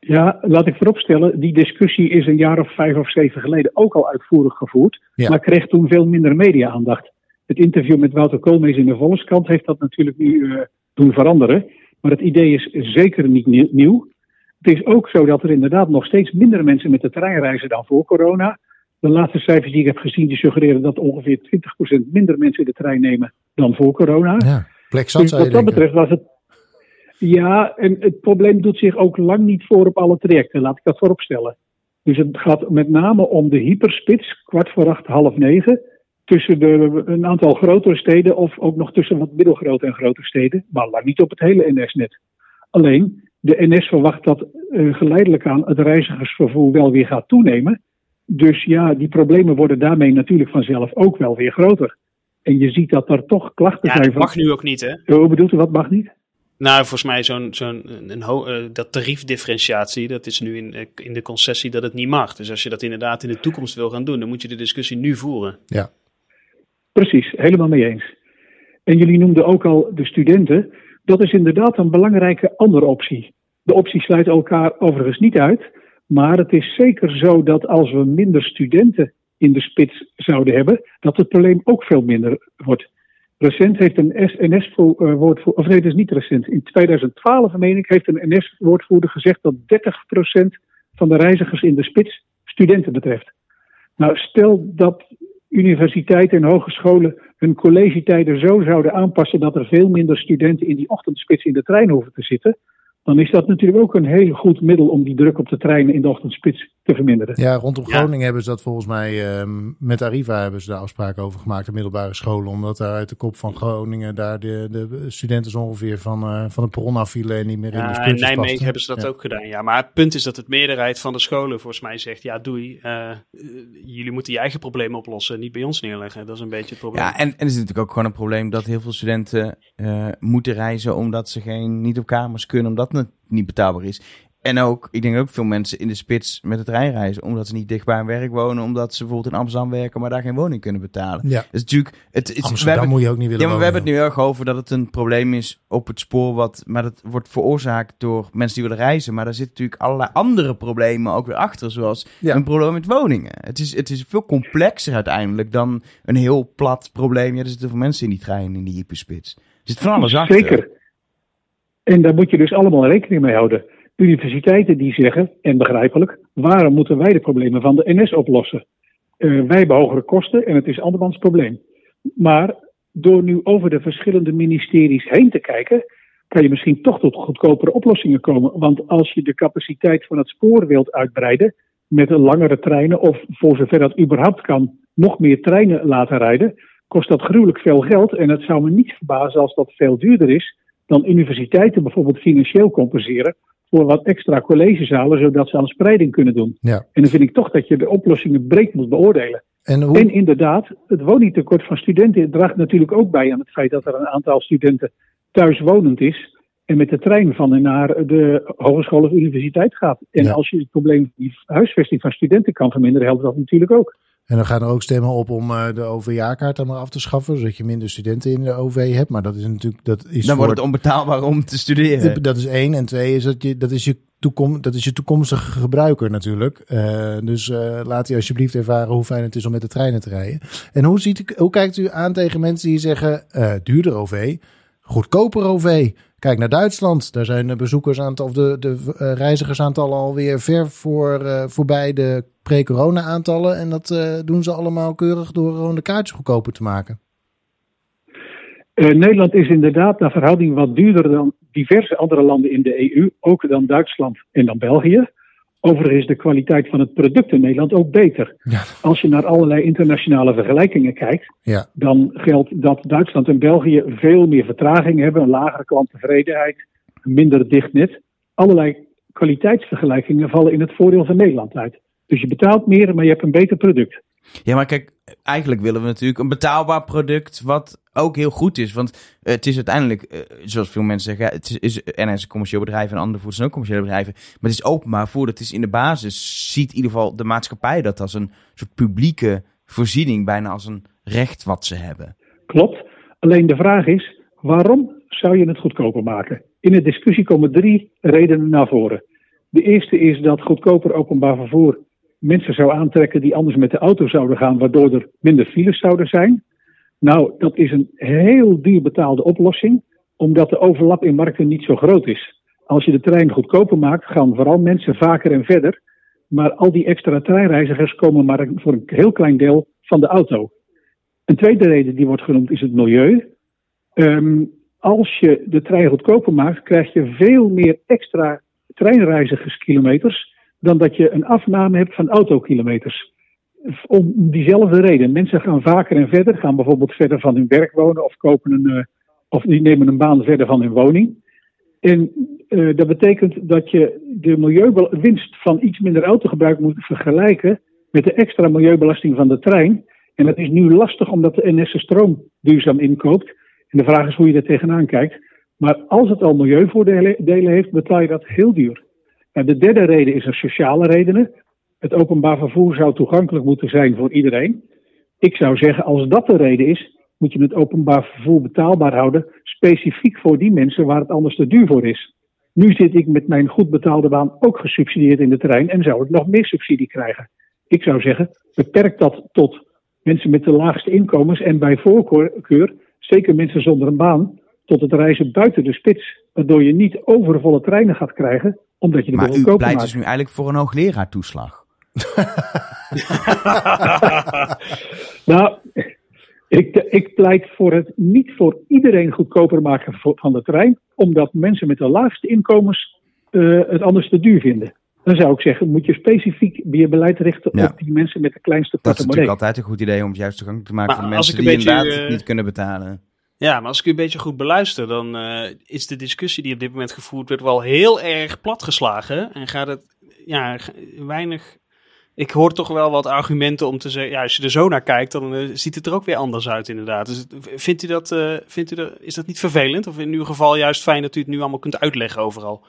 Ja, laat ik vooropstellen, die discussie is een jaar of vijf of zeven geleden ook al uitvoerig gevoerd, Ja. maar kreeg toen veel minder media-aandacht. Het interview met Wouter Koolmees in de Volkskrant heeft dat natuurlijk nu eh, doen veranderen, maar het idee is zeker niet nieuw. Het is ook zo dat er inderdaad nog steeds minder mensen met de trein reizen dan voor corona. De laatste cijfers die ik heb gezien, die suggereren dat ongeveer 20% minder mensen de trein nemen dan voor corona. Ja, plek zat Dus wat dat denken. betreft was het. Ja, en het probleem doet zich ook lang niet voor op alle trajecten, laat ik dat vooropstellen. Dus het gaat met name om de hyperspits, kwart voor acht, half negen. Tussen de, een aantal grotere steden of ook nog tussen wat middelgrote en grote steden. Maar lang niet op het hele NS-net. Alleen, de NS verwacht dat eh, geleidelijk aan het reizigersvervoer wel weer gaat toenemen. Dus ja, die problemen worden daarmee natuurlijk vanzelf ook wel weer groter. En je ziet dat er toch klachten Ja, zijn dat van. mag nu ook niet, hè? Hoe bedoelt u wat mag niet? Nou, volgens mij zo'n zo'n een ho- eh, dat tariefdifferentiatie, dat is nu in, eh, in de concessie dat het niet mag. Dus als je dat inderdaad in de toekomst wil gaan doen, dan moet je de discussie nu voeren. Precies, helemaal mee eens. En jullie noemden ook al de studenten. Dat is inderdaad een belangrijke andere optie. De opties sluiten elkaar overigens niet uit. Maar het is zeker zo dat als we minder studenten in de spits zouden hebben, dat het probleem ook veel minder wordt. Recent heeft een NS-woordvoerder, of nee, dat is niet recent. In 2012, meen ik, heeft een NS-woordvoerder gezegd dat 30% van de reizigers in de spits studenten betreft. Nou, stel dat universiteiten en hogescholen hun collegetijden zo zouden aanpassen dat er veel minder studenten in die ochtendspits in de trein hoeven te zitten, dan is dat natuurlijk ook een heel goed middel om die druk op de treinen in de ochtendspits te verminderen. Ja, rondom Ja. Groningen hebben ze dat volgens mij ehm, met Arriva hebben ze daar afspraken over gemaakt, de middelbare scholen, omdat daar uit de kop van Groningen daar de, de studenten zo ongeveer van, eh, van de perron afvielen en niet meer in de Ja, in spits Nijmegen pasten. hebben ze dat Ja. ook gedaan. Ja, maar het punt is dat het meerderheid van de scholen volgens mij zegt: ja, doei. eh, jullie moeten je eigen problemen oplossen, niet bij ons neerleggen. Dat is een beetje het probleem. Ja, en, en is natuurlijk ook gewoon een probleem dat heel veel studenten eh, moeten reizen omdat ze geen, niet op kamers kunnen, omdat het niet betaalbaar is. En ook, ik denk ook veel mensen in de spits met de trein reizen, omdat ze niet dicht bij hun werk wonen, omdat ze bijvoorbeeld in Amsterdam werken, maar daar geen woning kunnen betalen. Ja, is natuurlijk, het, het, we hebben, moet je ook niet willen ja, maar we hebben het nu erg over dat het een probleem is op het spoor, wat, maar dat wordt veroorzaakt door mensen die willen reizen. Maar daar zitten natuurlijk allerlei andere problemen ook weer achter, zoals Ja. een probleem met woningen. Het is, het is veel complexer uiteindelijk dan een heel plat probleem. Ja, er zitten veel mensen in die trein, in die hyperspits. Er zit van alles achter. Zeker. En daar moet je dus allemaal rekening mee houden. Universiteiten die zeggen, en begrijpelijk, waarom moeten wij de problemen van de NS oplossen? Eh, wij hebben hogere kosten en het is andermans probleem. Maar door nu over de verschillende ministeries heen te kijken, kan je misschien toch tot goedkopere oplossingen komen. Want als je de capaciteit van het spoor wilt uitbreiden met langere treinen, of voor zover dat überhaupt kan, nog meer treinen laten rijden, kost dat gruwelijk veel geld. En het zou me niet verbazen als dat veel duurder is dan universiteiten bijvoorbeeld financieel compenseren voor wat extra collegezalen, zodat ze aan spreiding kunnen doen. Ja. En dan vind ik toch dat je de oplossingen breed moet beoordelen. En hoe, En inderdaad, het woningtekort van studenten draagt natuurlijk ook bij aan het feit dat er een aantal studenten thuiswonend is en met de trein van en naar de hogeschool of universiteit gaat. En Ja. als je het probleem van die huisvesting van studenten kan verminderen, helpt dat natuurlijk ook. En dan gaan er ook stemmen op om eh, de OV-jaarkaart dan maar af te schaffen, zodat je minder studenten in de OV hebt. Maar dat is natuurlijk, dat is Dan wordt het onbetaalbaar om te studeren. Dat is één. En twee is dat je, dat is je, toekom, dat is je toekomstige gebruiker natuurlijk. Eh, dus eh, laat hij alsjeblieft ervaren hoe fijn het is om met de treinen te rijden. En hoe, ziet, hoe kijkt u aan tegen mensen die zeggen eh duurder OV, goedkoper OV? Kijk naar Duitsland. Daar zijn de bezoekersaantal of de, de eh, reizigersaantallen alweer ver voor, eh, voorbij de pre-corona aantallen. En dat eh, doen ze allemaal keurig door gewoon de kaartjes goedkoper te maken. Nederland is inderdaad naar verhouding wat duurder dan diverse andere landen in de EU, ook dan Duitsland en dan België. Overigens is de kwaliteit van het product in Nederland ook beter. Ja. Als je naar allerlei internationale vergelijkingen kijkt, Ja. dan geldt dat Duitsland en België veel meer vertraging hebben, een lagere klanttevredenheid, minder dicht net. Allerlei kwaliteitsvergelijkingen vallen in het voordeel van Nederland uit. Dus je betaalt meer, maar je hebt een beter product. Ja, maar kijk, eigenlijk willen we natuurlijk een betaalbaar product wat ook heel goed is. Want eh, het is uiteindelijk, eh, zoals veel mensen zeggen, het is, NS een commercieel bedrijf en andere zijn ook commerciële bedrijven. Maar het is openbaar voer. Het is in de basis, ziet in ieder geval de maatschappij dat als een soort publieke voorziening, bijna als een recht wat ze hebben. Klopt. Alleen de vraag is, waarom zou je het goedkoper maken? In de discussie komen drie redenen naar voren. De eerste is dat goedkoper openbaar vervoer mensen zou aantrekken die anders met de auto zouden gaan, waardoor er minder files zouden zijn. Nou, dat is een heel duur betaalde oplossing, omdat de overlap in markten niet zo groot is. Als je de trein goedkoper maakt, gaan vooral mensen vaker en verder. Maar al die extra treinreizigers komen maar voor een heel klein deel van de auto. Een tweede reden die wordt genoemd is het milieu. Um, als je de trein goedkoper maakt, krijg je veel meer extra treinreizigerskilometers dan dat je een afname hebt van autokilometers. Om diezelfde reden. Mensen gaan vaker en verder, gaan bijvoorbeeld verder van hun werk wonen of kopen een, uh, of die nemen een baan verder van hun woning. En uh, dat betekent dat je de milieuwinst van iets minder autogebruik moet vergelijken met de extra milieubelasting van de trein. En dat is nu lastig omdat de NS de stroom duurzaam inkoopt. En de vraag is hoe je er tegenaan kijkt. Maar als het al milieuvoordelen heeft, betaal je dat heel duur. En de derde reden is er sociale redenen. Het openbaar vervoer zou toegankelijk moeten zijn voor iedereen. Ik zou zeggen, als dat de reden is, moet je het openbaar vervoer betaalbaar houden, specifiek voor die mensen waar het anders te duur voor is. Nu zit ik met mijn goed betaalde baan ook gesubsidieerd in de terrein en zou ik nog meer subsidie krijgen. Ik zou zeggen, beperk dat tot mensen met de laagste inkomens en bij voorkeur, zeker mensen zonder een baan, tot het reizen buiten de spits. Waardoor je niet overvolle treinen gaat krijgen, omdat je de Maar u pleit dus nu eigenlijk voor een hoogleraartoeslag. (laughs) nou, ik, ik pleit voor het niet voor iedereen goedkoper maken van de trein, omdat mensen met de laagste inkomens uh, het anders te duur vinden. Dan zou ik zeggen, moet je specifiek je beleid richten Ja. op die mensen met de kleinste Dat is natuurlijk portemonnee. altijd een goed idee om het juist toegankelijk te maken Maar voor de mensen die beetje, inderdaad eh, niet kunnen betalen. Ja, maar als ik u een beetje goed beluister, dan eh, is de discussie die op dit moment gevoerd wordt wel heel erg platgeslagen. En gaat het, ja, weinig... Ik hoor toch wel wat argumenten om te zeggen, ja, als je er zo naar kijkt, dan eh, ziet het er ook weer anders uit inderdaad. Dus vindt u dat, eh, vindt u dat, is dat niet vervelend? Of in uw geval juist fijn dat u het nu allemaal kunt uitleggen overal?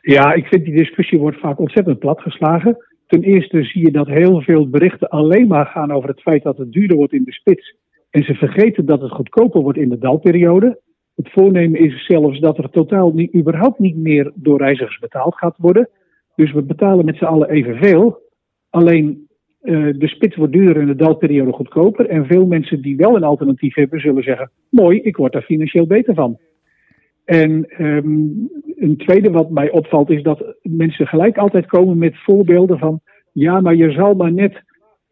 Ja, ik vind die discussie wordt vaak ontzettend platgeslagen. Ten eerste zie je dat heel veel berichten alleen maar gaan over het feit dat het duurder wordt in de spits. En ze vergeten dat het goedkoper wordt in de dalperiode. Het voornemen is zelfs dat er totaal niet, überhaupt niet meer door reizigers betaald gaat worden. Dus we betalen met z'n allen evenveel. Alleen eh, de spits wordt duurder en de dalperiode goedkoper. En veel mensen die wel een alternatief hebben, zullen zeggen: Mooi, ik word daar financieel beter van. En ehm, een tweede wat mij opvalt is dat mensen gelijk altijd komen met voorbeelden van ja, maar je zal maar net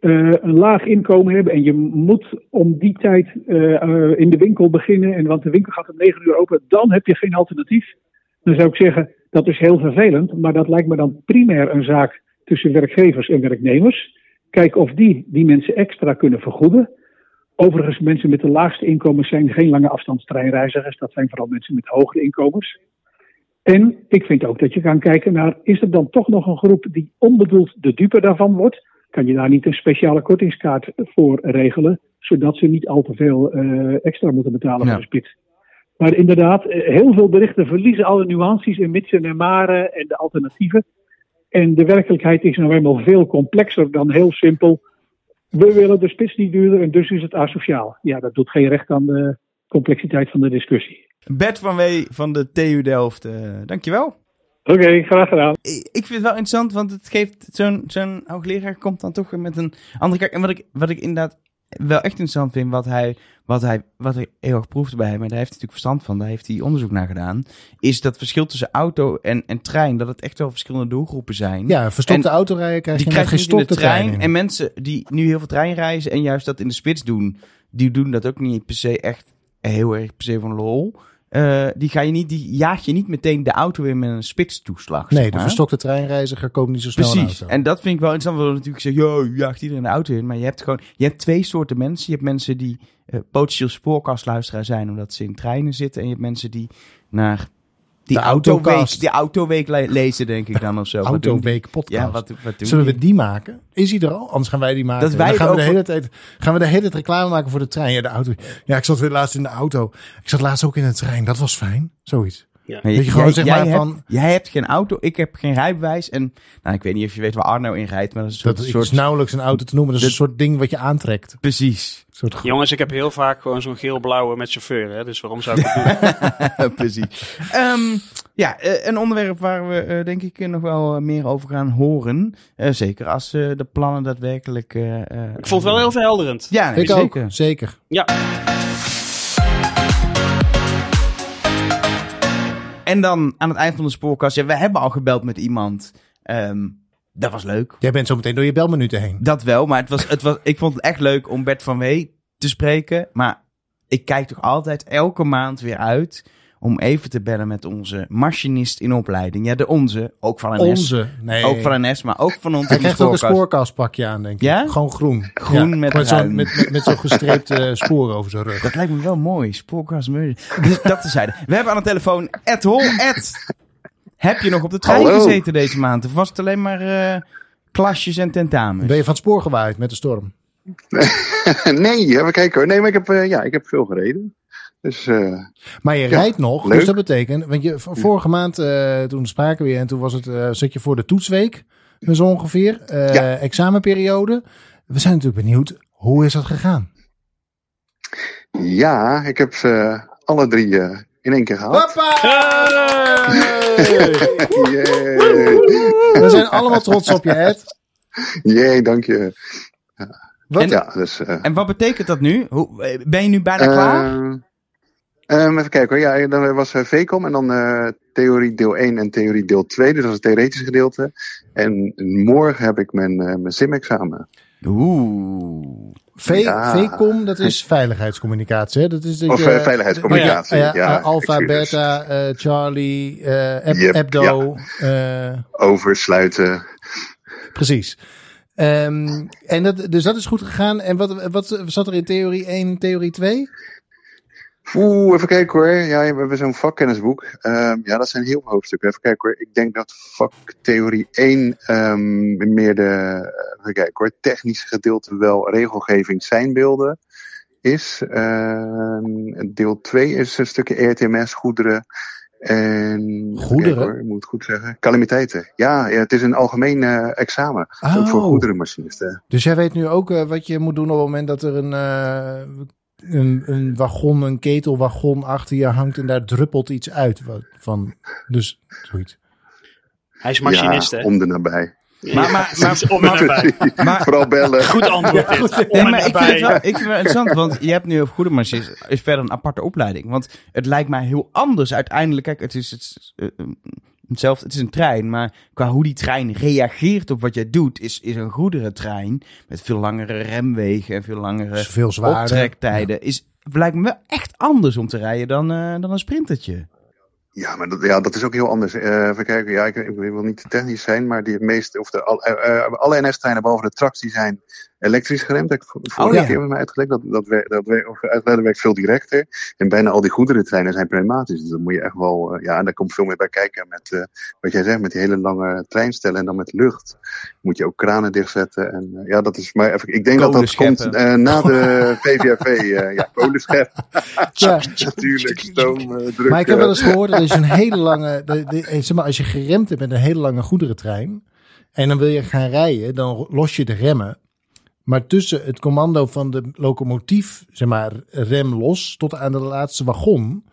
eh, een laag inkomen hebben en je moet om die tijd eh, eh, in de winkel beginnen en want de winkel gaat om 9 uur open, dan heb je geen alternatief. Dan zou ik zeggen dat is heel vervelend, maar dat lijkt me dan primair een zaak tussen werkgevers en werknemers. Kijken of die die mensen extra kunnen vergoeden. Overigens, mensen met de laagste inkomens zijn geen lange afstandstreinreizigers. Dat zijn vooral mensen met hogere inkomens. En ik vind ook dat je kan kijken naar, is er dan toch nog een groep die onbedoeld de dupe daarvan wordt? Kan je daar niet een speciale kortingskaart voor regelen, zodat ze niet al te veel eh, extra moeten betalen Ja. voor de spits? Maar inderdaad, eh, heel veel berichten verliezen alle nuances en mitsen en maren en de alternatieven. En de werkelijkheid is nou eenmaal veel complexer dan heel simpel. We willen de spits niet duurder en dus is het asociaal. Ja, dat doet geen recht aan de complexiteit van de discussie. Bert van Wee van de TU Delft, eh, dankjewel. Oké, graag gedaan. Ik ik vind het wel interessant, want het geeft zo'n zo'n hoogleraar komt dan toch weer met een andere kijk. En wat ik, wat ik inderdaad wel echt interessant vind, wat hij, wat hij, wat hij heel erg proefde bij hem, en daar heeft hij natuurlijk verstand van, daar heeft hij onderzoek naar gedaan, is dat verschil tussen auto en, en trein, dat het echt wel verschillende doelgroepen zijn. Ja, verstopte En autorijden krijg die je krijgen niet in de trein. trein. En mensen die nu heel veel trein reizen en juist dat in de spits doen, die doen dat ook niet per se echt heel erg per se van lol. Eh, die, ga je niet, die jaag je niet meteen de auto weer met een spitstoeslag. Nee, de verstokte treinreiziger komt niet zo snel Precies. En dat vind ik wel interessant. We natuurlijk zeggen, je jaagt iedereen de auto in. Maar je hebt gewoon, je hebt twee soorten mensen. Je hebt mensen die eh, potentieel spoorkastluisteraar zijn omdat ze in treinen zitten. En je hebt mensen die naar die De autoweek, die autoweek le- lezen, denk ik dan of zo. (laughs) Autoweek podcast. Ja, wat, wat doen Zullen we die? maken? Is die er al? Anders gaan wij die maken. Dat wij Dan gaan, we de hele tijd, gaan we de hele tijd reclame maken voor de trein. Ja, de auto. Ja, ik zat weer laatst in de auto. Ik zat laatst ook in de trein. Dat was fijn. Zoiets. Dat je gewoon, zeg maar, hebt, van- jij hebt geen auto, ik heb geen rijbewijs. En nou, ik weet niet of je weet waar Arno in rijdt, maar dat is een Dat soort... is soort nauwelijks een auto te noemen. Dat is een soort ding wat je aantrekt. Precies. Soort Jongens, ik heb heel vaak gewoon zo'n geel-blauwe met chauffeur. Hè? Dus waarom zou ik het doen? (laughs) (laughs) Precies. Ehm, ja, eh, een onderwerp waar we eh, denk ik eh, nog wel meer over gaan horen. Eh, zeker als eh, de plannen daadwerkelijk... Ik vond het wel heel verhelderend. Ja, nee, ik zeker. ook. Zeker. Ja, En dan aan het eind van de spoorkast, ja, we hebben al gebeld met iemand. Ehm, dat was leuk. Jij bent zo meteen door je belminuten heen. Dat wel, maar het was, het was, ik vond het echt leuk om Bert van Wee te spreken. Maar ik kijk toch altijd elke maand weer uit om even te bellen met onze machinist in opleiding. Ja, de onze, ook van NS. Onze. Nee. Ook van NS, maar ook van ons. Hij krijgt ook een spoorkast. spoorkastpakje aan, denk ik. Ja? Gewoon groen. Groen met met zo'n met, met, met zo'n gestreepte eh, sporen over zijn rug. Dat lijkt me wel mooi. Spoorkast. Dus dat tezijde. We hebben aan de telefoon Ed Hol. Ed, heb je nog op de trein Hallo. gezeten deze maand? Of was het alleen maar eh, klasjes en tentamens? Ben je van het spoor gewaaid met de storm? (laughs) nee, even kijken hoor. Nee, maar ik heb, eh, ja, ik heb veel gereden. Dus eh, Maar je Ja, rijdt nog, leuk. dus dat betekent... Want je, vorige maand, eh, toen spraken we en toen was het, eh, zat je voor de toetsweek. Dus ongeveer. eh, Ja. Examenperiode. We zijn natuurlijk benieuwd, hoe is dat gegaan? ja, ik heb alle drie eh, in één keer gehaald. Jee, We zijn allemaal trots op je, Ed. Jee dank je. Wat? Ja, dus... eh, En wat betekent dat nu? Hoe, ben je nu bijna klaar? eh, ehm, even kijken hoor. Ja, dan was VCOM en dan eh, theorie deel 1 en theorie deel 2. Dus dat is het theoretische gedeelte. En morgen heb ik mijn, eh, mijn sim-examen. Oeh. V, Ja. VCOM, dat is veiligheidscommunicatie, hè? Dat is dat Of, je- eh, veiligheidscommunicatie, Ja, ja, Alpha. Beta, eh, Charlie, Yep, eh, Oversluiten. precies. Ehm, en dat, dus dat is goed gegaan. En wat, wat zat er in theorie 1, theorie 2? Oeh, even kijken hoor. Ja, we hebben zo'n vakkennisboek. Ehm, ja, dat zijn heel veel hoofdstukken. Even kijken hoor. Ik denk dat vaktheorie 1 ehm, meer de, eh, even kijken hoor, technische gedeelte wel regelgeving zijnbeelden is. Ehm, deel 2 is een stukje ERTMS, goederen. En, Goederen? hoor, ik moet het goed zeggen. Calamiteiten. Ja, ja het is een algemeen eh, examen. Ook voor Oh. goederenmachinisten. Dus jij weet nu ook eh, wat je moet doen op het moment dat er een, een, een wagon, een ketelwagon achter je hangt en daar druppelt iets uit. Van, dus zoiets. Hij is machinist, ja, hè? om de nabij. Maar, maar, maar, (laughs) Om en maar, Vooral bellen. Goed antwoord Nee, maar ik vind, het wel, ik vind het wel interessant, want je hebt nu een goede machinist, is verder een aparte opleiding. Want het lijkt mij heel anders uiteindelijk. Kijk, het is het, hetzelfde, het is een trein, maar qua hoe die trein reageert op wat jij doet, is, is een goederentrein met veel langere remwegen en veel langere is veel zwaarder. optrektijden. Is, lijkt me wel echt anders om te rijden dan, eh, dan een sprintertje. Ja, maar dat, ja, dat is ook heel anders. Eh even kijken, ja, ik, ik wil niet te technisch zijn, maar die meeste, of de, eh, eh, alle NS-treinen behalve de tracks, die zijn elektrisch geremd. Ik vo- vorige ja. keer met mij uitgelegd. Dat, dat, werkt, dat, werkt, of uitleggen werkt veel directer. En bijna al die goederentreinen zijn pneumatisch. Dus dan moet je echt wel, eh, ja, en daar komt veel meer bij kijken met, eh, wat jij zegt, met die hele lange treinstellen en dan met lucht. Moet je ook kranen dichtzetten. En eh, ja, dat is, maar even, ik denk dat dat komt eh, na de (laughs) VVRV. eh ja, kolenschep, (laughs) Ja. natuurlijk, stoom, eh, druk. Maar ik heb wel eens gehoord, dat is een hele lange, de, de, zeg maar, als je geremd hebt met een hele lange goederentrein en dan wil je gaan rijden, dan los je de remmen. Maar tussen het commando van de locomotief, zeg maar, rem los, tot aan de laatste wagon,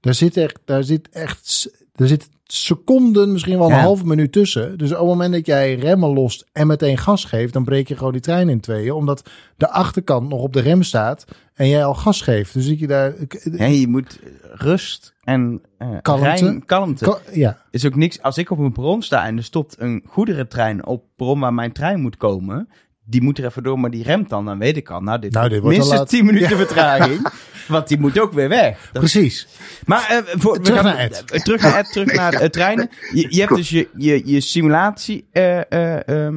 daar zit echt, daar zit echt, daar zit seconden, misschien wel een Ja. halve minuut tussen. Dus op het moment dat jij remmen lost en meteen gas geeft, dan breek je gewoon die trein in tweeën, omdat de achterkant nog op de rem staat en jij al gas geeft. Dus zit je daar, Ja, je moet rust en eh Kalmte. kalmte. ja. is ook niks. Als ik op een perron sta en er stopt een goederentrein op perron waar mijn trein moet komen, die moet er even door, maar die remt dan. Dan weet ik al, nou, dit, Nou, wordt dit wordt minstens te laat. 10 minuten vertraging. (laughs) Want die moet ook weer weg. Dat- Precies. maar eh, voor, we Terug gaan- naar Ed. eh, terug naar Ed, terug naar het treinen. Je, je hebt dus je, je, je simulatie eh, eh,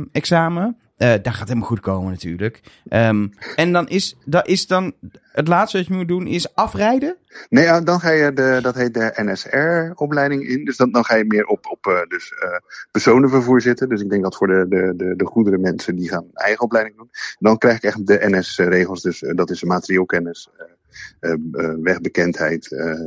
Eh, dat gaat helemaal goed komen natuurlijk. Ehm, en dan is, dat is dan het laatste wat je moet doen is afrijden. Nee, ja, dan ga je de, dat heet de NSR-opleiding in. Dus dan, dan ga je meer op, op eh, dus, eh, personenvervoer zitten. Dus ik denk dat voor de, de, de, de goedere mensen die gaan eigen opleiding doen. Dan krijg ik echt de NS-regels. Dus eh, dat is de materieelkennis, eh, wegbekendheid, eh, eh,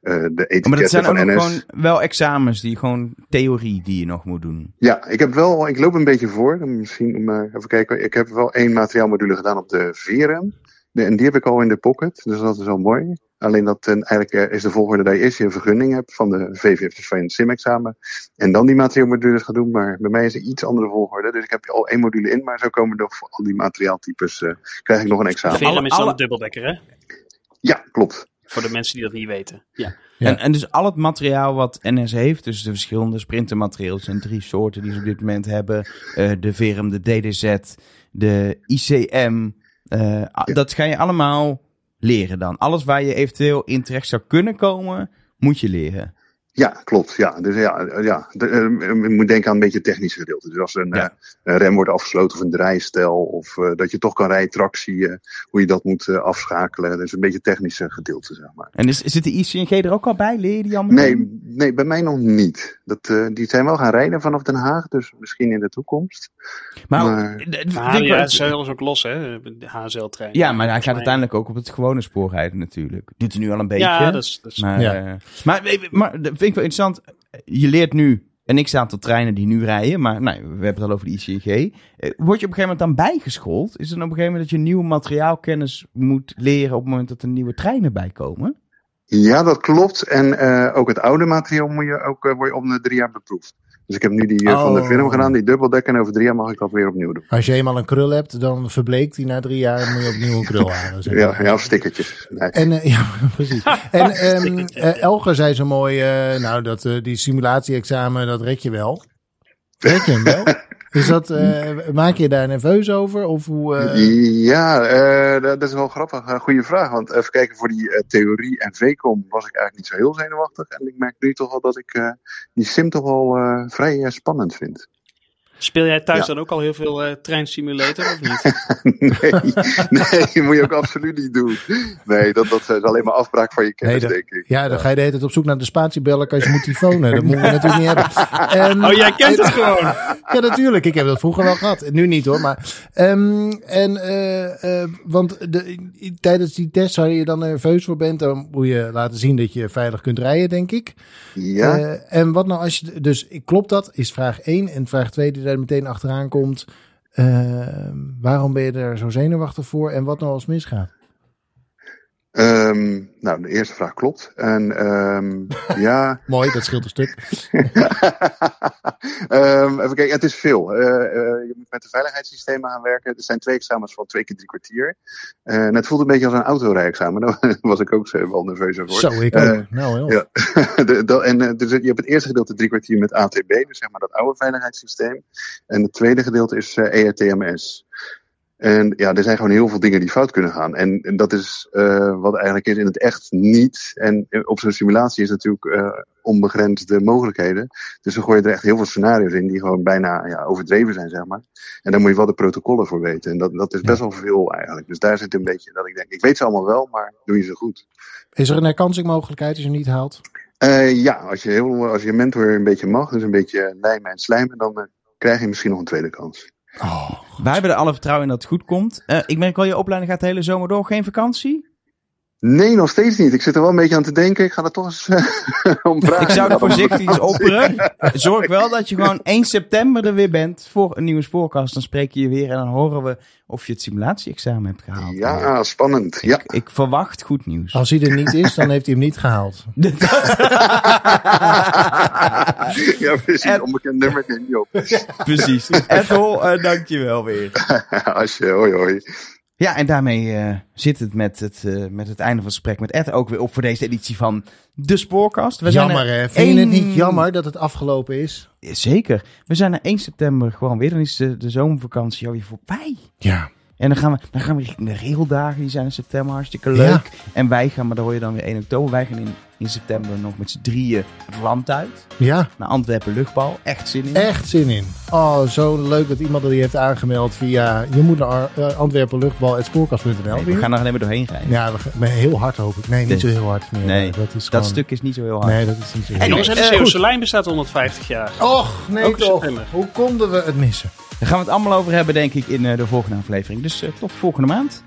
de Maar dat etiketten zijn ook van nog NS. gewoon wel examens, die gewoon theorie die je nog moet doen. Ja, ik heb wel, ik loop een beetje voor. Misschien om, eh, even kijken. Ik heb wel één materiaalmodule gedaan op de VRM. De, en die heb ik al in de pocket, dus dat is wel mooi. Alleen dat eigenlijk is de volgorde dat je eerst je vergunning hebt van de VVF van het SIM-examen. En dan die materiaalmodules gaat doen. Maar bij mij is er iets andere volgorde. Dus ik heb al één module in, maar zo komen er voor al die materiaaltypes. eh, krijg ik nog een examen. VRM alle- is dan een dubbeldekker, hè? Ja, klopt. Voor de mensen die dat niet weten. Ja. Ja. En, en dus al het materiaal wat NS heeft, dus de verschillende sprintermaterialen, zijn drie soorten die ze op dit moment hebben. eh, de VRM, de DDZ, de ICM. eh, Dat ga je allemaal leren dan. Alles waar je eventueel in terecht zou kunnen komen, moet je leren. Ja, klopt. Ja, dus ja, eh, ja. De, eh, je moet denken aan een beetje het technische gedeelte. Dus als een, Ja. eh, een rem wordt afgesloten of een draaistel, of eh, dat je toch kan rijden, tractie, eh, hoe je dat moet afschakelen. Dus een beetje het technische gedeelte, zeg maar. En is, zit de ICNG er ook al bij? Leer je die al meteen? Nee, nee, bij mij nog niet. Dat, eh, die zijn wel gaan rijden vanaf Den Haag, dus misschien in de toekomst. Maar, Maar- d- d- vind ik Maar wel- ja, HSL is ook los, hè? De HSL-trein. ja, maar hij gaat uiteindelijk ook op het gewone spoor rijden natuurlijk. Doet hij nu al een beetje. Ja, dat is... Dat is Maar, Ja. maar, maar, maar dat vind ik wel interessant. Je leert nu een x-aantal treinen die nu rijden. Maar nou, we hebben het al over de ICNG. Eh, Word je op een gegeven moment dan bijgeschoold? Is het dan op een gegeven moment dat je nieuwe materiaalkennis moet leren op het moment dat er nieuwe treinen bij komen? Ja, dat klopt. En eh, ook het oude materiaal moet je ook, word je om de drie jaar beproefd. Dus ik heb nu die eh, van de Oh. film gedaan, die dubbeldekker. En over drie jaar mag ik dat weer opnieuw doen. Als je eenmaal een krul hebt, dan verbleekt die na drie jaar. Dan moet je opnieuw een krul halen. zeg Ja, maar. ja of stickertjes. Nee. En eh, (laughs) ja, precies. En ehm eh, Elger zei zo mooi, nou, dat, die simulatie-examen, dat red je wel. Red je hem wel? (laughs) Is dat, eh, maak je daar nerveus over? Of hoe, eh, Ja, eh, dat, is wel grappig. Goede vraag. Want even kijken, voor die theorie en VCOM was ik eigenlijk niet zo heel zenuwachtig. En ik merk nu toch wel dat ik die sim toch eh, vrij spannend vind. Speel jij thuis Ja. dan ook al heel veel eh Train Simulator, of niet? (laughs) nee, nee, dat moet je ook absoluut niet doen. Nee, dat, dat is alleen maar afbraak van je kennis, Nee, dat- denk ik. ja, dan ga je de hele tijd op zoek naar de spatiebellen als je moet tyfonen. Dat moeten we natuurlijk niet hebben. (laughs) En, Oh, jij kent het gewoon! (laughs) Ja, natuurlijk. Ik heb dat vroeger wel gehad. Nu niet hoor. Maar, ehm, en, eh, eh, want de, tijdens die test, waar je dan nerveus voor bent, dan moet je laten zien dat je veilig kunt rijden, denk ik. Ja, Eh, en wat nou als je, dus klopt dat, is vraag 1. En vraag 2 die daar meteen achteraan komt. eh, waarom ben je er zo zenuwachtig voor? En wat nou als misgaat? Ehm, nou, de eerste vraag klopt. En ehm, (laughs) ja, Mooi, dat scheelt een stuk. (laughs) Ehm, even kijken, het is veel. Eh, je moet met de veiligheidssystemen gaan werken. Er zijn twee examens van twee keer drie kwartier. Eh, en het voelt een beetje als een autorijexamen. (laughs) Daar was ik ook wel nerveus over. Zo, ik ook. nou, heel. ja. De- dat- en dus je hebt het eerste gedeelte drie kwartier met ATB, dus zeg maar dat oude veiligheidssysteem. En het tweede gedeelte is ERTMS. En ja, er zijn gewoon heel veel dingen die fout kunnen gaan. En, en dat is eh, wat eigenlijk is in het echt niet. En op zo'n simulatie is natuurlijk eh, onbegrensde mogelijkheden. Dus dan gooi je er echt heel veel scenario's in die gewoon bijna ja, overdreven zijn, zeg maar. En daar moet je wel de protocollen voor weten. En dat, dat is best wel veel eigenlijk. Dus daar zit een beetje dat ik denk, ik weet ze allemaal wel, maar doe je ze goed. Is er een herkansingmogelijkheid als je hem niet haalt? Eh, ja, als je, heel, als je mentor een beetje mag, dus een beetje lijmen en slijmen, dan krijg je misschien nog een tweede kans. Oh, Wij hebben er alle vertrouwen in dat het goed komt. Eh, ik merk wel, je opleiding gaat de hele zomer door. Geen vakantie? Nee, nog steeds niet. Ik zit er wel een beetje aan te denken. Ik ga er toch eens eh, (laughs) om vragen. Ik zou er voorzichtig iets opperen. (laughs) Zorg wel dat je gewoon 1 september er weer bent voor een nieuwe spoorkast. Dan spreek je je weer en dan horen we of je het simulatieexamen hebt gehaald. Ja, spannend. Ja. Ik, ik verwacht goed nieuws. als hij er niet is, dan heeft hij hem niet gehaald. (laughs) ja, precies. En- Onbekend nummer neem je op. Precies. Ethel, eh dankjewel weer. Als je, hoi hoi. Ja, en daarmee eh, zit het met, het eh, met het einde van het gesprek met Ed ook weer op voor deze editie van De Spoorkast. We zijn jammer er hè? Vind je het niet jammer dat het afgelopen is? Ja, Zeker. We zijn er 1 september gewoon weer. Dan is de, de zomervakantie alweer voorbij. Ja. En dan gaan we, dan gaan we richting de raildagen. Die zijn in september hartstikke leuk. Ja. En wij gaan, maar daar hoor je dan weer 1 oktober. Wij gaan in, in september nog met z'n drieën het land uit. Ja, Naar Antwerpen luchtbal. Echt zin in. echt zin in. Oh, zo leuk dat iemand die heeft aangemeld via... Je moet naar uh, antwerpenluchtbal.spoorkast.nl. Nee, we gaan er alleen maar doorheen rijden. Ja, we gaan, heel hard hoop ik. Nee, niet Nee. zo heel hard meer. Nee, dat, is Dat stuk is niet zo heel hard. Nee, dat is niet zo heel En nog onze de eh, Zeeuwse lijn bestaat 150 jaar. Och, nee Ook toch. september. Hoe konden we het missen? Daar gaan we het allemaal over hebben, denk ik, in eh, de volgende aflevering. Dus eh, tot volgende maand.